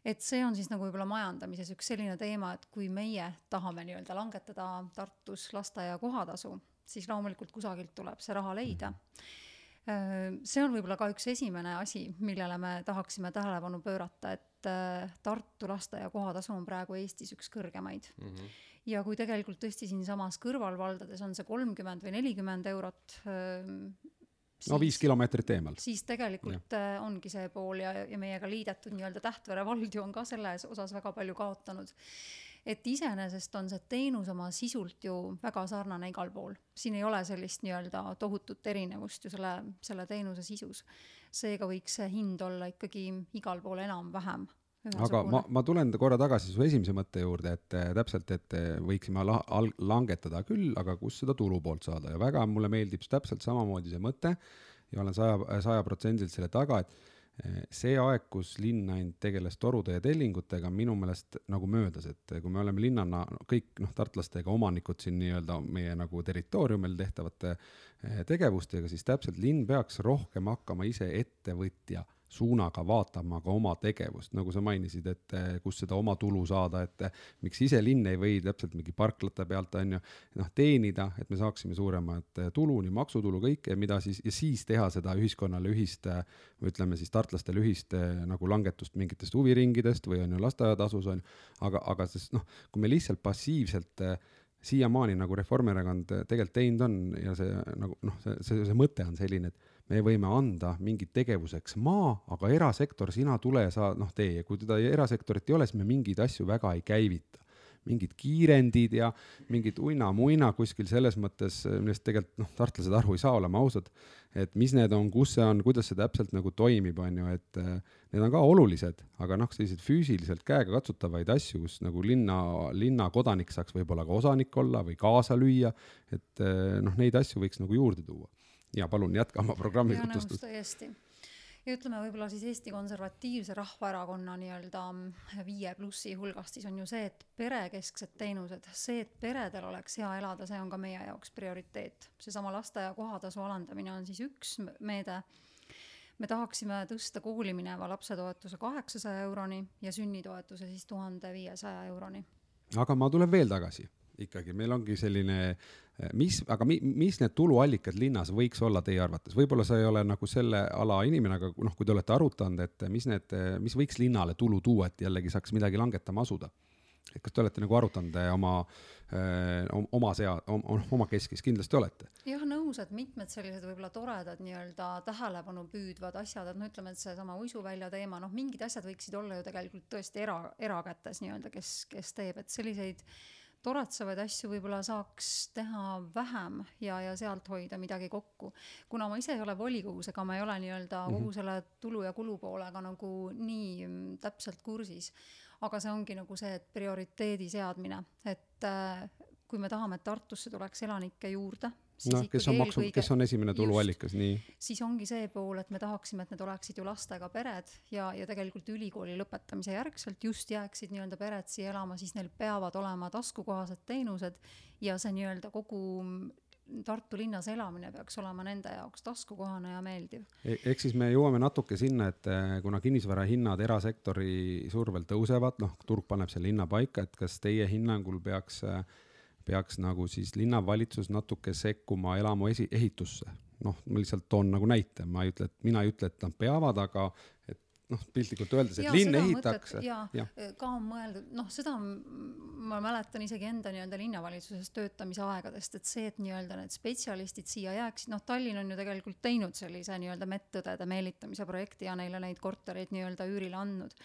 et see on siis nagu võib-olla majandamises üks selline teema, et kui meie tahame nii-öelda langetada Tartus lasteaia kohatasu, siis loomulikult kusagilt tuleb see raha leida äh, see on võib-olla ka üks esimene asi, millele me tahaksime tähelepanu pöörata, et äh, Tartu lasteaia kohatasu on praegu Eestis üks kõrgemaid mm. -hmm ja kui tegelikult tõesti siinsamas kõrvalvaldades on see kolmkümmend või nelikümmend eurot Siis, no viis kilomeetrit eemal. siis tegelikult ja. Äh, ongi see pool ja, ja meiega liidetud nii-öelda Tähtvere vald ju on ka selles osas väga palju kaotanud. et iseenesest on see teenus oma sisult ju väga sarnane igal pool, siin ei ole sellist nii-öelda tohutut erinevust ju selle, selle teenuse sisus. seega võiks see hind olla ikkagi igal pool enam-vähem aga ma, ma tulen korra tagasi su esimese mõtte juurde, et äh, täpselt, et äh, võiksime la, al, langetada küll, aga kust seda tulu poolt saada? Ja väga mulle meeldib täpselt samamoodi see mõte ja olen saja, sajaprotsendiliselt selle taga, et äh, see aeg, kus linn ainult tegeles torude ja tellingutega, on minu meelest nagu möödas, et kui me oleme linnana kõik noh, tartlastega omanikud siin nii-öelda meie nagu territooriumil tehtavate tegevustega, siis täpselt linn peaks rohkem hakkama ise ettevõtja suunaga vaatama ka oma tegevust, nagu sa mainisid, et eh, kus seda oma tulu saada, et eh, miks ise linn ei või täpselt mingi parklate pealt on ju, noh, teenida, et me saaksime suuremat eh, tulu, nii maksutulu, kõike, mida siis, ja siis teha seda ühiskonnale ühist, ütleme siis tartlastele ühist nagu langetust mingitest huviringidest või on ju lasteaiatasus on ju, aga, aga sest noh, kui me lihtsalt passiivselt siiamaani nagu Reformierakond tegelikult teinud on ja see nagu noh, see, see, see mõte on selline, et me võime anda mingit tegevuseks maa, aga erasektor, sina tule ja sa noh, tee. Ja kui teda erasektorit ei ole, siis me mingeid asju väga ei käivita. Mingid kiirendid ja mingid uina-muina kuskil selles mõttes, millest tegelikult noh, tartlased aru ei saa, oleme ausad, et mis need on, kus see on, kuidas see täpselt nagu toimib, on ju, et äh, need on ka olulised, aga noh, selliseid füüsiliselt käega katsutavaid asju, kus nagu linna, linna kodanik saaks võib-olla ka osanik olla või kaasa lüüa, et äh, noh, neid asju võiks nagu juurde tuua ja palun jätka oma programmi tutvustust. täiesti ja ütleme võib-olla siis Eesti Konservatiivse Rahvaerakonna nii-öelda viie plussi hulgast siis on ju see, et perekesksed teenused, see, et peredel oleks hea elada, see on ka meie jaoks prioriteet. seesama lasteaia kohatasu alandamine on siis üks meede. me tahaksime tõsta kooli mineva lapse toetuse kaheksasaja euroni ja sünnitoetuse siis tuhande viiesaja euroni. aga ma tulen veel tagasi ikkagi, meil ongi selline, eh, mis, aga mi, mis need tuluallikad linnas võiks olla teie arvates, võib-olla sa ei ole nagu selle ala inimene, aga noh, kui te olete arutanud, et mis need, mis võiks linnale tulu tuua, et jällegi saaks midagi langetama asuda? et kas te olete nagu arutanud oma oma sea-, oma keskis, kindlasti olete. jah, nõus, et mitmed sellised võib-olla toredad nii-öelda tähelepanu püüdvad asjad, et no ütleme, et seesama uisuvälja teema, noh, mingid asjad võiksid olla ju tegelikult tõesti era, erakätes nii-öelda, kes, kes teeb, et selliseid toretsevaid asju võib-olla saaks teha vähem ja, ja sealt hoida midagi kokku. kuna ma ise ei ole volikogus, ega ma ei ole nii-öelda kogu mhm. selle tulu ja kulu poolega nagu nii mm, täpselt kursis aga see ongi nagu see, et prioriteedi seadmine, et äh, kui me tahame, et Tartusse tuleks elanikke juurde, noh, kes on maksu, kes on esimene tuluallikas, nii. siis ongi see pool, et me tahaksime, et need oleksid ju lastega pered ja, ja tegelikult ülikooli lõpetamise järgselt just jääksid nii-öelda pered siia elama, siis neil peavad olema taskukohased teenused ja see nii-öelda kogu Tartu linnas elamine peaks olema nende jaoks taskukohane ja meeldiv e. ehk siis me jõuame natuke sinna, et eh, kuna kinnisvara hinnad erasektori survel tõusevad, noh, turg paneb selle hinna paika, et kas teie hinnangul peaks, eh, peaks nagu siis linnavalitsus natuke sekkuma elamu esi-, ehitusse? noh, ma lihtsalt toon nagu näite, ma ei ütle, et mina ei ütle, et nad peavad, aga et noh, piltlikult öeldes, et ja, linn ehitatakse. ja, ja., ka on mõeldud, noh, seda ma mäletan isegi enda nii-öelda linnavalitsuses töötamise aegadest, et see, et nii-öelda need spetsialistid siia jääksid, noh, Tallinn on ju tegelikult teinud sellise nii-öelda medõdede meelitamise projekti ja neile neid kortereid nii-öelda üürile andnud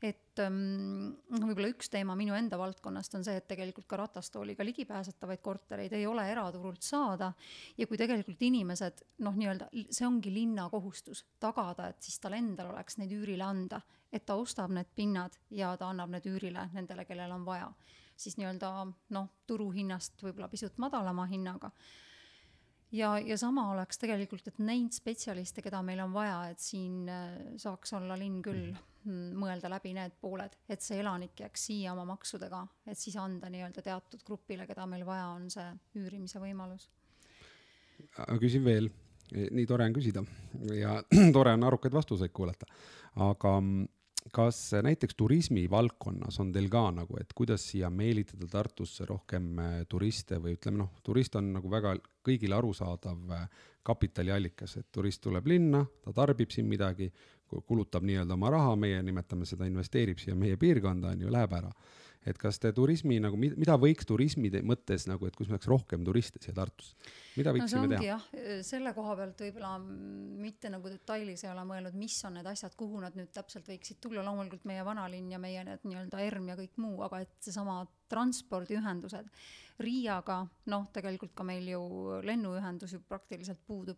et ähm, noh, võib-olla üks teema minu enda valdkonnast on see, et tegelikult ka ratastooliga ligipääsetavaid kortereid ei ole eraturult saada. Ja kui tegelikult inimesed noh, nii-öelda see ongi linna kohustus tagada, et siis tal endal oleks neid üürile anda, et ta ostab need pinnad ja ta annab need üürile nendele, kellel on vaja, siis nii-öelda noh, turuhinnast võib-olla pisut madalama hinnaga. Ja, ja sama oleks tegelikult, et neid spetsialiste, keda meil on vaja, et siin äh, saaks olla linn küll. mm mõelda läbi need pooled, et see elanik jääks siia oma maksudega, et siis anda nii-öelda teatud grupile, keda meil vaja on, see üürimise võimalus. küsin veel, nii tore on küsida. Ja tore on arukaid vastuseid kuulata, aga mm, kas näiteks turismi valdkonnas on teil ka nagu, et kuidas siia meelitada Tartusse rohkem äh, turiste või ütleme noh, turist on nagu väga kõigile arusaadav äh, kapitaliallikas, et turist tuleb linna, ta tarbib siin midagi, kulutab nii-öelda oma raha, meie nimetame seda, investeerib siia meie piirkonda, on ju, läheb ära. et kas te turismi nagu, mida võiks turismi mõttes nagu, et kus me oleks rohkem turiste siia Tartusse, mida võiksime no, teha? jah, selle koha pealt võib-olla mitte nagu detailis ei ole mõelnud, mis on need asjad, kuhu nad nüüd täpselt võiksid tulla, loomulikult meie vanalinn ja meie need nii-öelda ERM ja kõik muu, aga et seesama transpordiühendused Riiaga, noh, tegelikult ka meil ju lennuühendus ju praktiliselt puudub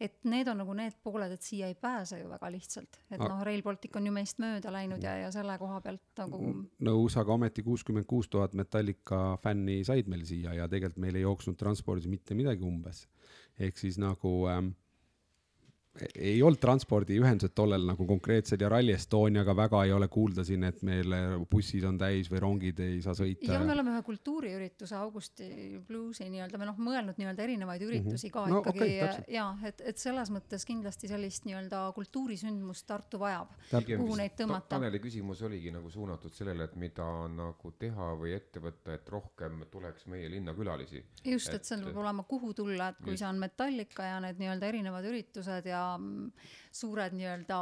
et need on nagu need pooled, et siia ei pääse ju väga lihtsalt, et noh, Rail Baltic on ju meist mööda läinud ja, ja selle koha pealt nagu. nõus, aga ometi kuuskümmend kuus tuhat Metallica fänni said meil siia ja tegelikult meil ei jooksnud transpordis mitte midagi umbes. ehk siis nagu ähm, ei olnud transpordiühendused tollel nagu konkreetsed ja Rally Estoniaga väga ei ole kuulda siin, et meil bussid on täis või rongid ei saa sõita. jah, me oleme ühe kultuuriürituse Augusti Bluesi nii-öelda, me noh, mõelnud nii-öelda erinevaid mhm. üritusi ka mm -hmm. no, ikkagi okay, ja et, et selles mõttes kindlasti sellist nii-öelda kultuurisündmust Tartu vajab, kuhu neid tõmmata. Taneli küsimus oligi nagu suunatud sellele, et mida nagu teha või ette võtta, et rohkem tuleks meie linna külalisi. just, et seal peab olema, kuhu tulla, et kui see on Metallica ja need nii-öelda erinevad üritused ja suured nii-öelda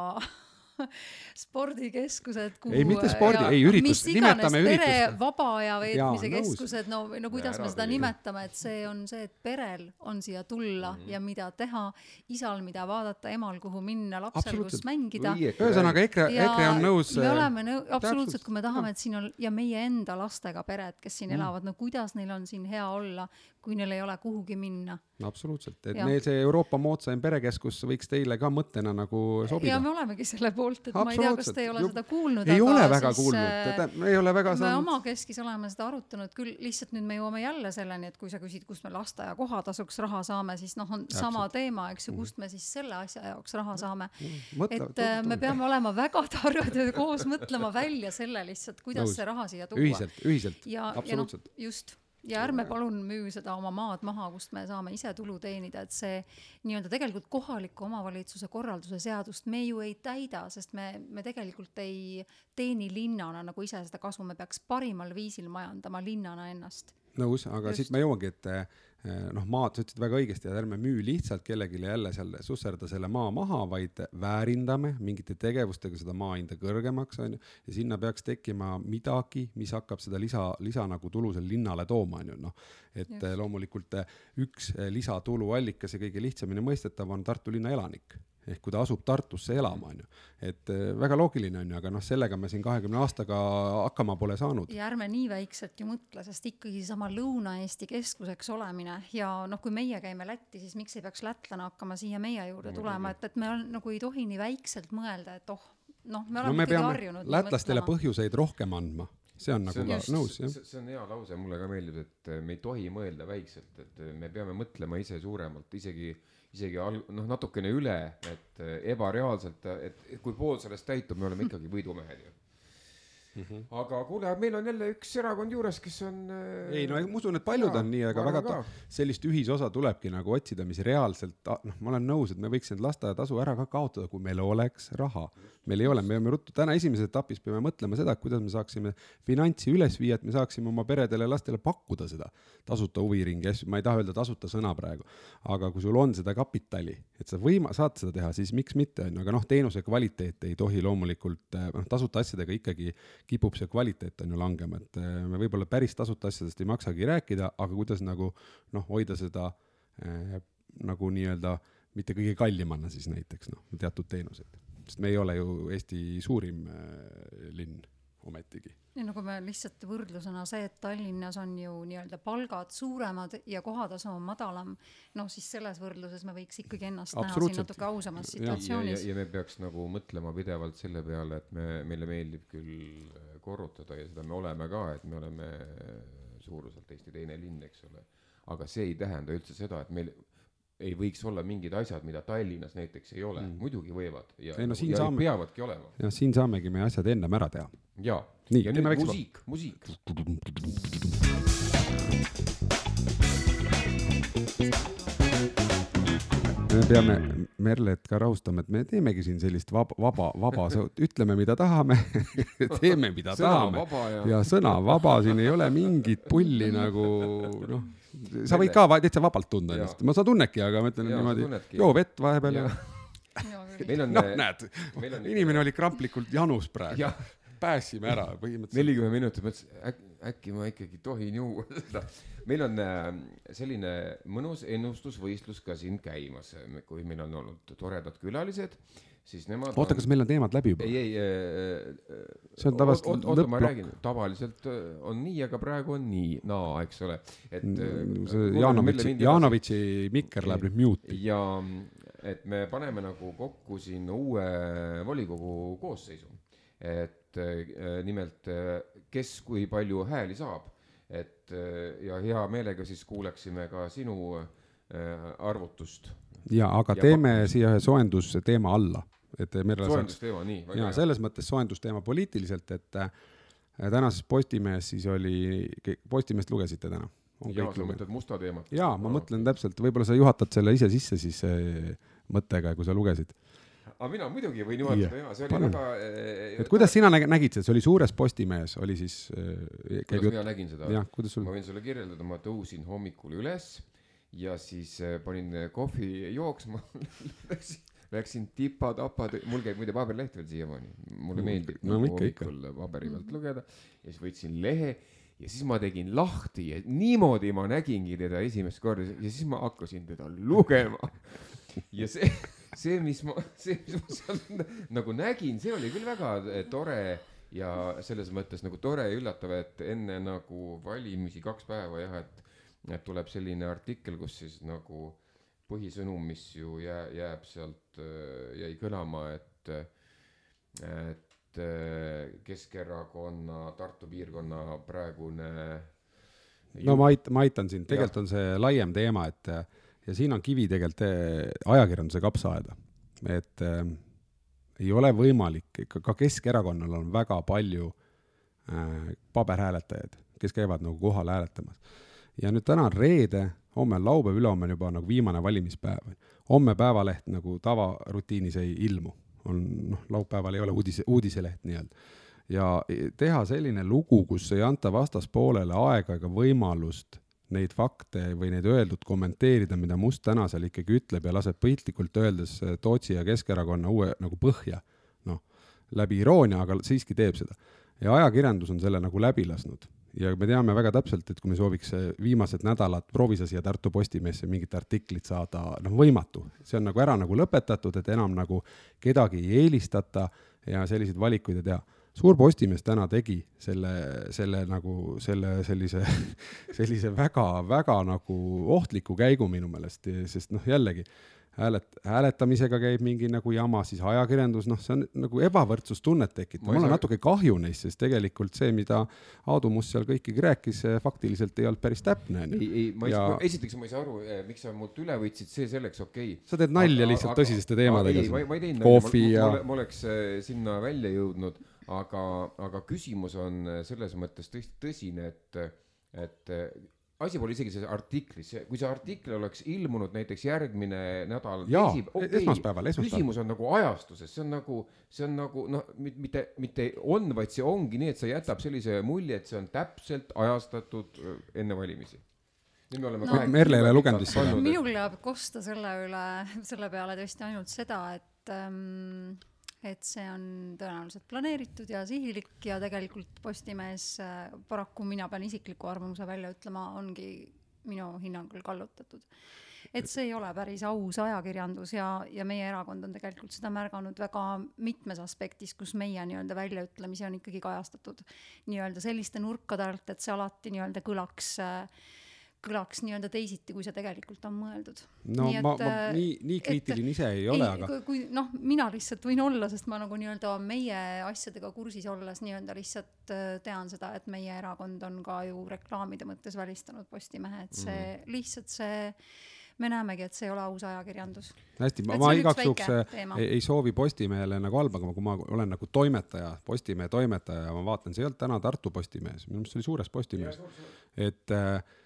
spordikeskused, kuhu ei, mitte spordi, ei üritus, nimetame üritust. vaba aja veetmise ja, keskused, no, no kuidas ja me seda nimetame, et see on see, et perel on siia tulla mm -hmm. ja mida teha, isal mida vaadata, emal kuhu minna, lapsel kus mängida. ühesõnaga EKRE, EKRE on nõus. me oleme nõu-, absoluutselt, kui me tahame, et siin on ja meie enda lastega pered, kes siin mm. elavad, no kuidas neil on siin hea olla, kui neil ei ole kuhugi minna. absoluutselt, et ja. meil see Euroopa moodsaim perekeskus võiks teile ka mõttena nagu sobida. ja me olemegi selle poolt, et ma ei tea, kas te ei ole Juh, seda kuulnud. ei ole väga siis, kuulnud, me ei ole väga saanud. me omakeskis oleme seda arutanud küll, lihtsalt nüüd me jõuame jälle selleni, et kui sa küsid, kust me lasteaia kohatasuks raha saame, siis noh, on Täpselt. sama teema, eks ju, kust me siis selle asja jaoks raha saame. et mõtle, äh, me peame olema väga targad ja koos mõtlema välja selle lihtsalt, kuidas Nõus. see raha siia tuua. ühiselt, ühiselt, absoluutselt. No, just ja ärme palun müü seda oma maad maha, kust me saame ise tulu teenida, et see nii-öelda tegelikult kohaliku omavalitsuse korralduse seadust me ju ei täida, sest me, me tegelikult ei teeni linnana nagu ise seda kasu, me peaks parimal viisil majandama linnana ennast nõus, aga Just. siit ma jõuangi, et noh, maad, sa ütlesid väga õigesti, et ärme müü lihtsalt kellelegi jälle seal susserda selle maa maha, vaid väärindame mingite tegevustega seda maa hinda kõrgemaks, on ju, ja sinna peaks tekkima midagi, mis hakkab seda lisa, lisa nagu tulu selle linnale tooma, on ju, noh. et Just. loomulikult üks lisatuluallikas ja kõige lihtsamini mõistetav on Tartu linna elanik ehk kui ta asub Tartusse elama, on ju. et äh, väga loogiline on ju, aga noh, sellega me siin kahekümne aastaga hakkama pole saanud. ja ärme nii väikselt ju mõtle, sest ikkagi seesama Lõuna-Eesti keskuseks olemine ja noh, kui meie käime Lätti, siis miks ei peaks lätlane hakkama siia meie juurde tulema, et, et me on, nagu ei tohi nii väikselt mõelda, et oh, noh, me oleme no, me ikkagi harjunud. lätlastele põhjuseid rohkem andma see on nagu ka nõus, jah. see on hea lause, mulle ka meeldib, et me ei tohi mõelda väikselt, et me peame mõtlema ise suuremalt, isegi äh, isegi al-, noh, natukene üle, et eh, ebareaalselt, et kui pool sellest täitub, me oleme ikkagi võidumehed ju Mm -hmm. aga kuule, meil on jälle üks erakond juures, kes on äh, ei no ma usun, et paljud jaa, on nii, aga väga ta, sellist ühisosa tulebki nagu otsida, mis reaalselt, noh, ma olen nõus, et me võiks need lasteaiatasu ära ka kaotada, kui meil oleks raha. meil ei ole, me peame ruttu, täna esimeses etapis peame mõtlema seda, kuidas me saaksime finantsi üles viia, et me saaksime oma peredele ja lastele pakkuda seda tasuta huviringi asju, ma ei taha öelda tasuta sõna praegu, aga kui sul on seda kapitali, et sa võima-, saad seda teha, siis miks mitte, on ju, aga noh, teenuse kvaliteet ei tohi loomulikult, noh, tasuta asjadega ikkagi kipub see kvaliteet on ju langema, et äh, me võib-olla päris tasuta asjadest ei maksagi rääkida, aga kuidas nagu noh, hoida seda äh, nagu nii-öelda mitte kõige kallimana siis näiteks noh, teatud teenuseid, sest me ei ole ju Eesti suurim äh, linn ometigi. Ja no kui me lihtsalt võrdlusena see, et Tallinnas on ju nii-öelda palgad suuremad ja kohatasu on madalam, noh siis selles võrdluses me võiks ikkagi ennast näha siin natuke ausamas situatsioonis. ja, ja, me peaks nagu mõtlema pidevalt selle peale, et me, meile meeldib küll äh, korrutada ja seda me oleme ka, et me oleme suuruselt Eesti teine linn, eks ole. aga see ei tähenda üldse seda, et meil ei võiks olla mingid asjad, mida Tallinnas näiteks ei ole mm., muidugi võivad ja, ei, no, ja saame, peavadki olema. ja siin saamegi me asjad ennem ära teha. jaa, ja nüüd musiik, musiik. me peame Merlet ka rahustama, et me teemegi siin sellist vaba, vaba, vaba, ütleme, mida tahame teeme, mida sõna tahame ja... ja sõna vaba, siin ei ole mingit pulli nagu noh sa võid ka täitsa vabalt tunda ennast, ma, sa tunnedki, aga ma ütlen ja, niimoodi, joo vett vahepeal ja, ja. meil on noh, näed, inimene oli kramplikult janus praegu. päästsime ära põhimõtteliselt. nelikümmend minutit, mõtlesin äkki, äkki ma ikkagi tohin juua seda. meil on äh, selline mõnus ennustusvõistlus ka siin käimas, kui meil on olnud toredad külalised siis nemad oota on..., kas meil on teemad läbi juba? ei, ei äh,. see on tavaliselt oota, ma räägin, tavaliselt äh, on nii, aga praegu on nii, naa, eks ole, et mm,. see Jaanovitši, Jaanovitši mikker läheb nüüd mute'i. ja et me paneme nagu kokku siin uue volikogu koosseisu, et äh, nimelt, kes kui palju hääli saab, et ja hea meelega siis kuuleksime ka sinu arvutust ja aga ja teeme pakkumis. siia ühe soojendusteema alla, et Merle soojendusteema, nii. ja selles mõttes soojendusteema poliitiliselt, et äh, tänases Postimehes siis oli, Postimeest lugesite täna? jaa, sa mõtled musta teemat? jaa, ma no, mõtlen täpselt, võib-olla sa juhatad selle ise sisse siis äh, mõttega, kui sa lugesid aga mina muidugi võin juhatada ja see oli Palun. väga äh, et kuidas sina nägid seda, see oli suures Postimehes, oli siis äh, kuidas mina nägin seda? sul ma võin sulle kirjeldada, ma tõusin hommikul üles ja siis äh, panin kohvi jooksma läksin, läksin tipa-tapa, mul käib muide paberleht veel siiamaani, mulle meeldib no, nagu hommikul paberi pealt lugeda. Ja siis võtsin lehe ja siis ma tegin lahti ja niimoodi ma nägingi teda esimest korda ja siis ma hakkasin teda lugema. ja see, see, mis ma, see, mis ma seal nagu nägin, see oli küll väga eh, tore ja selles mõttes nagu tore ja üllatav, et enne nagu valimisi kaks päeva jah, et et tuleb selline artikkel, kus siis nagu põhisõnum, mis ju jää, jääb sealt, äh, jäi kõlama, et, et äh, Keskerakonna Tartu piirkonna praegune no ma ait-, ma aitan sind, tegelikult on see laiem teema, et ja siin on kivi tegelikult äh, ajakirjanduse kapsaaeda, et äh, ei ole võimalik, ikka ka Keskerakonnal on väga palju äh, paberhääletajaid, kes käivad nagu kohal hääletamas. Ja nüüd täna on reede, homme on laupäev, ülehomme on juba nagu viimane valimispäev. homme Päevaleht nagu tavarutiinis ei ilmu, on noh, laupäeval ei ole uudise, uudiseleht nii-öelda. ja teha selline lugu, kus ei anta vastaspoolele aega ega võimalust neid fakte või neid öeldut kommenteerida, mida Must täna seal ikkagi ütleb ja laseb piltlikult öeldes Tootsi ja Keskerakonna uue nagu põhja, noh, läbi iroonia, aga siiski teeb seda. ja ajakirjandus on selle nagu läbi lasknud ja me teame väga täpselt, et kui me sooviks viimased nädalad, proovi sa siia Tartu Postimehesse mingit artiklit saada, noh, võimatu. see on nagu ära nagu lõpetatud, et enam nagu kedagi ei eelistata ja selliseid valikuid ei tea. suur Postimees täna tegi selle, selle nagu selle sellise, sellise väga-väga nagu ohtliku käigu minu meelest, sest noh, jällegi häälet-, hääletamisega käib mingi nagu jama, siis ajakirjandus, noh, see on nagu ebavõrdsustunnet tekitab, mul on saa... natuke kahju neist, sest tegelikult see, mida Aadu Must seal kõikigi rääkis, faktiliselt ei olnud päris täpne. ei, ei, ma ei ja... saa, esiteks ma ei saa aru, eh, miks sa mult üle võtsid, see selleks, okei okay.. sa teed nalja aga, lihtsalt aga, tõsiste teemadega. ei, ma, ma ei teinud nalja, ja... ma, ma oleks eh, sinna välja jõudnud, aga, aga küsimus on eh, selles mõttes tõesti tõsine, et, et asi pole isegi selles artiklis, kui see artikkel oleks ilmunud näiteks järgmine nädal. jaa, okay, esmaspäeval, esmaspäeval. küsimus on nagu ajastuses, see on nagu, see on nagu noh, mitte, mitte on, vaid see ongi nii, et see jätab sellise mulje, et see on täpselt ajastatud äh, enne valimisi nüüd me oleme no, Merle ei ole lugenud vist seda. minul jääb kosta selle üle, selle peale tõesti ainult seda, et ähm, et see on tõenäoliselt planeeritud ja sihilik ja tegelikult Postimees, äh, paraku mina pean isikliku arvamuse välja ütlema, ongi minu hinnangul kallutatud. et see ei ole päris aus ajakirjandus ja, ja meie erakond on tegelikult seda märganud väga mitmes aspektis, kus meie nii-öelda väljaütlemisi on ikkagi kajastatud nii-öelda selliste nurkade alt, et see alati nii-öelda kõlaks äh, kõlaks nii-öelda teisiti, kui see tegelikult on mõeldud. no nii ma, ma äh, nii, nii kriitiline ise ei ole, aga. kui, kui noh, mina lihtsalt võin olla, sest ma nagu nii-öelda meie asjadega kursis olles nii-öelda lihtsalt äh, tean seda, et meie erakond on ka ju reklaamide mõttes välistanud Postimehe, et see mm. lihtsalt see me näemegi, et see ei ole aus ajakirjandus. hästi, ma, ma igaks juhuks äh, ei, ei soovi Postimehele nagu halba, aga kui ma olen nagu toimetaja, Postimehe toimetaja ja ma vaatan, see ei olnud täna Tartu Postimehes, minu meelest see oli suures Postimehes, et äh,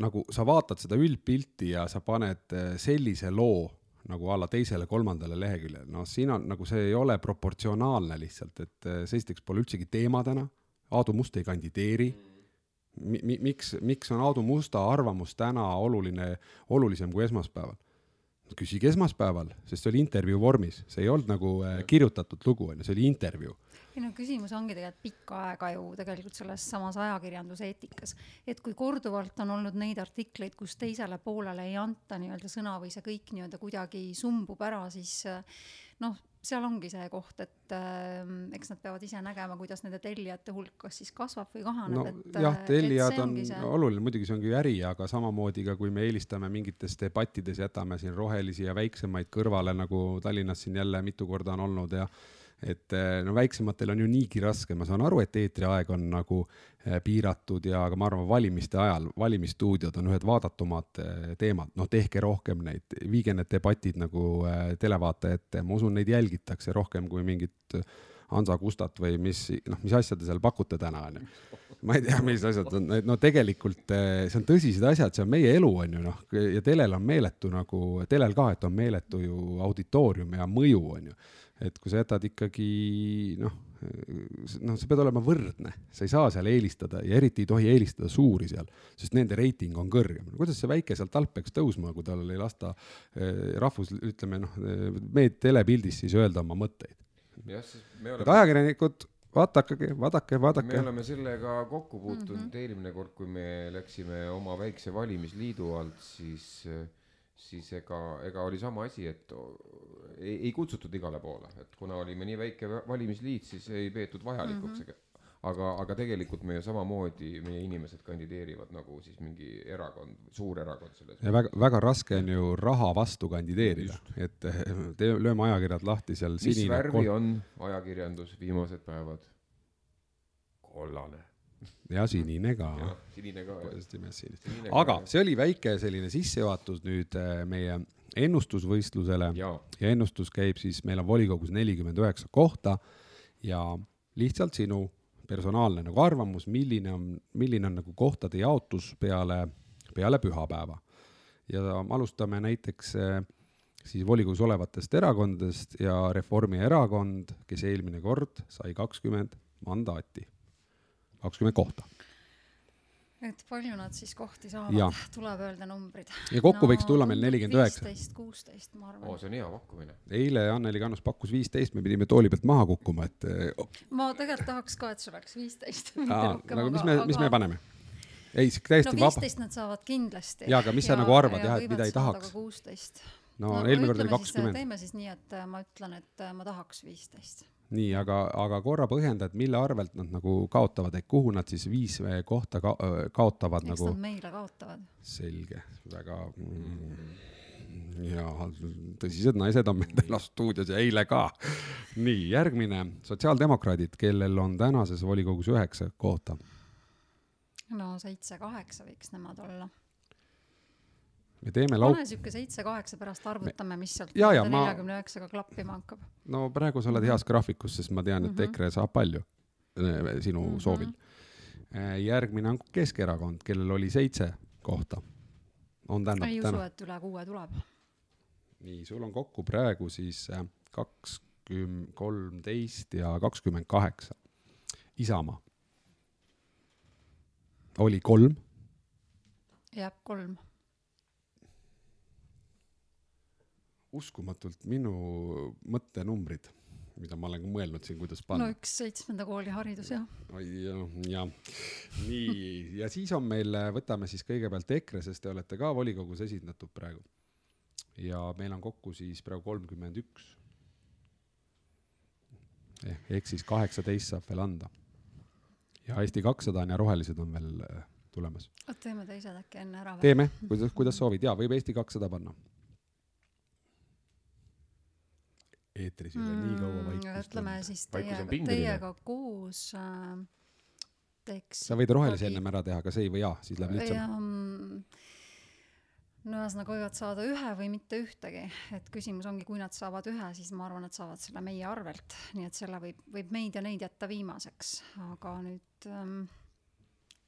nagu sa vaatad seda üldpilti ja sa paned eh, sellise loo nagu a la teisele-kolmandale leheküljele, noh, siin on nagu see ei ole proportsionaalne lihtsalt, et eh, see esiteks pole üldsegi teema täna, Aadu Must ei kandideeri mi,. Mi, miks, miks on Aadu Musta arvamus täna oluline, olulisem kui esmaspäeval? küsige esmaspäeval, sest see oli intervjuu vormis, see ei olnud nagu äh, kirjutatud lugu, on ju, see oli intervjuu ei no küsimus ongi tegelikult pikka aega ju tegelikult selles samas ajakirjanduse eetikas, et kui korduvalt on olnud neid artikleid, kus teisele poolele ei anta nii-öelda sõna või see kõik nii-öelda kuidagi sumbub ära, siis noh, seal ongi see koht, et äh, eks nad peavad ise nägema, kuidas nende tellijate hulk kas siis kasvab või kahaneb no,. jah, tellijad on see... oluline, muidugi see ongi ju äri, aga samamoodi ka kui me eelistame mingites debattides, jätame siin rohelisi ja väiksemaid kõrvale, nagu Tallinnas siin jälle mitu korda on olnud ja et eh, no väiksematel on ju niigi raske, ma saan aru, et eetriaeg on nagu eh, piiratud ja, aga ma arvan, valimiste ajal, valimisstuudiod on ühed vaadatumad eh, teemad, noh, tehke rohkem neid, viige need debatid nagu televaataja ette, ma usun, neid jälgitakse rohkem kui mingit Hansa Gustat või mis, noh, mis asja te seal pakute täna, onju. ma ei tea, mis asjad on, no tegelikult see on tõsised asjad, see on meie elu, on ju, noh, ja telel on meeletu nagu, telel ka, et on meeletu ju auditoorium ja mõju, on ju et kui sa jätad ikkagi noh, noh, sa pead olema võrdne, sa ei saa seal eelistada ja eriti ei tohi eelistada suuri seal, sest nende reiting on kõrgem. kuidas see väike sealt alt peaks tõusma, kui tal ei lasta eh, rahvus, ütleme noh, meid telepildis siis öelda oma mõtteid. Oleme... et ajakirjanikud, vaadake, vaadake, vaadake. me oleme sellega kokku puutunud mm -hmm. eelmine kord, kui me läksime oma väikse valimisliidu alt, siis äh, siis ega, ega oli sama asi, et ei, ei kutsutud igale poole, et kuna olime nii väike valimisliit, siis ei peetud vajalikuks mm. -hmm aga, aga tegelikult me ju samamoodi, meie inimesed kandideerivad nagu siis mingi erakond, suur erakond selles. ja väga, väga raske on ju raha vastu kandideerida, et te, lööme ajakirjad lahti seal. mis värvi on ajakirjandus viimased päevad? kollane ja sinine ka. sinine ka, jah. aga see oli väike selline sissejuhatus nüüd äh, meie ennustusvõistlusele ja. ja ennustus käib siis, meil on volikogus nelikümmend üheksa kohta ja lihtsalt sinu personaalne nagu arvamus, milline on, milline on nagu kohtade jaotus peale, peale pühapäeva. ja alustame näiteks äh, siis volikogus olevatest erakondadest ja Reformierakond, kes eelmine kord sai kakskümmend mandaati kakskümmend kohta. et palju nad siis kohti saavad, tuleb öelda numbrid. ja kokku no, võiks tulla meil nelikümmend üheksa. viisteist, kuusteist, ma arvan oh,. see on hea pakkumine. eile Anneli Kannus pakkus viisteist, me pidime tooli pealt maha kukkuma, et oh.. ma tegelikult tahaks ka, et see oleks viisteist. aga mis me, mis me paneme? ei, täiesti no, vaba. viisteist nad saavad kindlasti. jaa, aga mis sa nagu arvad jah, et mida ei tahaks? kuusteist. no, no eelmine kord oli kakskümmend. teeme siis nii, et ma ütlen, et ma tahaks viisteist nii, aga, aga korra põhjenda, et mille arvelt nad nagu kaotavad, et kuhu nad siis viis kohta ka, kaotavad Eks nagu. nad meile kaotavad. selge, väga mm, ja tõsised naised on meil täna stuudios ja eile ka. nii, järgmine, sotsiaaldemokraadid, kellel on tänases volikogus üheksa kohta. no seitse-kaheksa võiks nemad olla me teeme lauk-. pane sihuke seitse-kaheksa pärast arvutame, mis sealt neljakümne üheksaga ma... klappima hakkab. no praegu sa oled heas graafikus, sest ma tean, et mm -hmm. EKRE saab palju eh, sinu mm -hmm. soovil. Eh, järgmine on Keskerakond, kellel oli seitse kohta. on tähendab ei usu, et üle kuue tuleb. nii, sul on kokku praegu siis eh, kakskümmend, kolmteist ja kakskümmend kaheksa. Isamaa oli kolm. jääb kolm uskumatult minu mõttenumbrid, mida ma olen mõelnud siin, kuidas panna. no üks seitsmenda kooli haridus, jah. oi jah, jah. nii, ja siis on meil, võtame siis kõigepealt EKRE, sest te olete ka volikogus esindatud praegu. ja meil on kokku siis praegu kolmkümmend üks. Eh, ehk siis kaheksateist saab veel anda. ja Eesti kakssada on ja Rohelised on veel eh, tulemas. teeme teised äkki enne ära teeme, kuidas, kuidas soovid, jaa, võib Eesti kakssada panna eetris ole mm, nii kaua vaikust ütleme siis teiega, teiega koos äh, teeks sa võid rohelise ennem ära teha, kas ei või jaa, siis läheb lihtsam. Mm, no ühesõnaga võivad saada ühe või mitte ühtegi, et küsimus ongi, kui nad saavad ühe, siis ma arvan, et saavad selle meie arvelt, nii et selle võib, võib meid ja neid jätta viimaseks, aga nüüd ähm,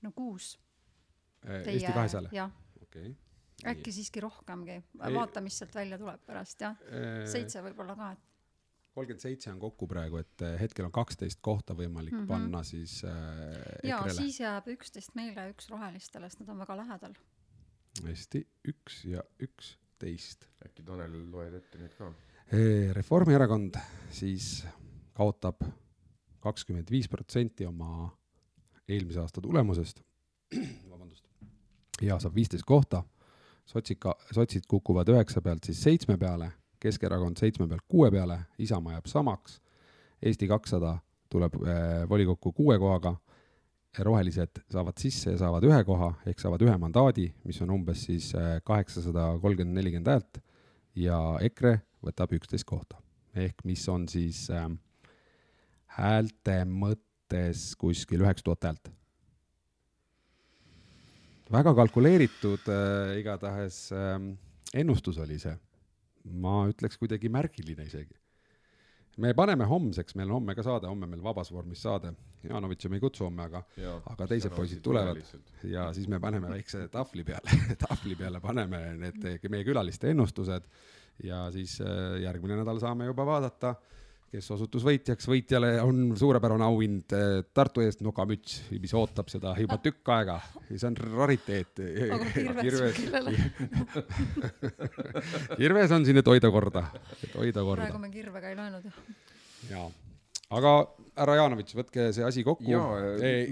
no kuus. Äh, Eesti kahesajale? jah. okei okay. äkki siiski rohkemgi, vaata, mis sealt välja tuleb pärast, jah. Äh, seitse võib-olla ka, et kolmkümmend seitse on kokku praegu, et eh, hetkel on kaksteist kohta võimalik mm -hmm. panna siis äh, ja siis jääb üksteist meile üks rohelistele, sest nad on väga lähedal. hästi, üks ja üksteist. äkki Tanel loed ette nüüd ka? Reformierakond siis kaotab kakskümmend viis protsenti oma eelmise aasta tulemusest, vabandust, ja saab viisteist kohta, sotsid ka, sotsid kukuvad üheksa pealt siis seitsme peale Keskerakond seitsme pealt kuue peale, Isamaa jääb samaks, Eesti kakssada tuleb äh, volikokku kuue kohaga, rohelised saavad sisse ja saavad ühe koha, ehk saavad ühe mandaadi, mis on umbes siis äh, kaheksasada kolmkümmend, nelikümmend häält, ja EKRE võtab üksteist kohta. ehk mis on siis äh, häälte mõttes kuskil üheksa tuhat häält. väga kalkuleeritud äh, igatahes äh, ennustus oli see ma ütleks kuidagi märgiline isegi. me paneme homseks, meil on homme ka saade, homme meil vabas vormis saade, Janovitši me ei kutsu homme, aga, aga teised poisid tulevad. ja siis me paneme väikse tahvli peale tahvli peale paneme need meie külaliste ennustused. Ja siis äh, järgmine nädal saame juba vaadata kes osutus võitjaks, võitjale on suurepärane auhind eh, Tartu eest nokamüts, mis ootab seda juba tükk aega. see on rariteet. kirves kellele? kirves on siin, et hoida korda, et hoida korda. praegu me kirvega ei löönud. jaa, aga härra Jaanovitš, võtke see asi kokku.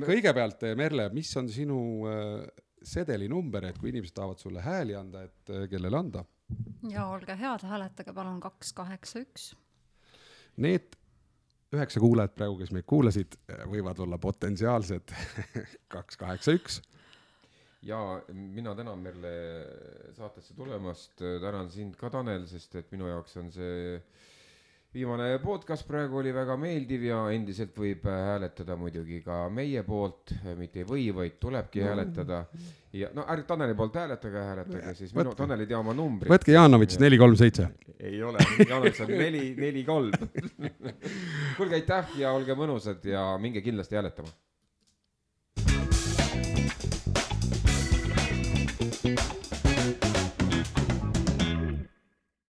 kõigepealt, Merle, mis on sinu äh, sedeli number, et kui inimesed tahavad sulle hääli anda, et kellele anda? ja olge head, hääletage palun kaks, kaheksa, üks Need üheksa kuulajat praegu, kes meid kuulasid, võivad olla potentsiaalsed kaks, kaheksa, üks. ja mina tänan Merle saatesse tulemast, tänan sind ka, Tanel, sest et minu jaoks on see viimane podcast praegu oli väga meeldiv ja endiselt võib hääletada muidugi ka meie poolt, mitte ei või, vaid tulebki no. hääletada. ja no ärge Taneli poolt hääletage, hääletage siis, minu, Tanel ei tea oma numbrit. võtke Jaanovitš neli, kolm, seitse. ei ole, Jaanovitš on neli, neli, kolm. kuulge, aitäh ja olge mõnusad ja minge kindlasti hääletama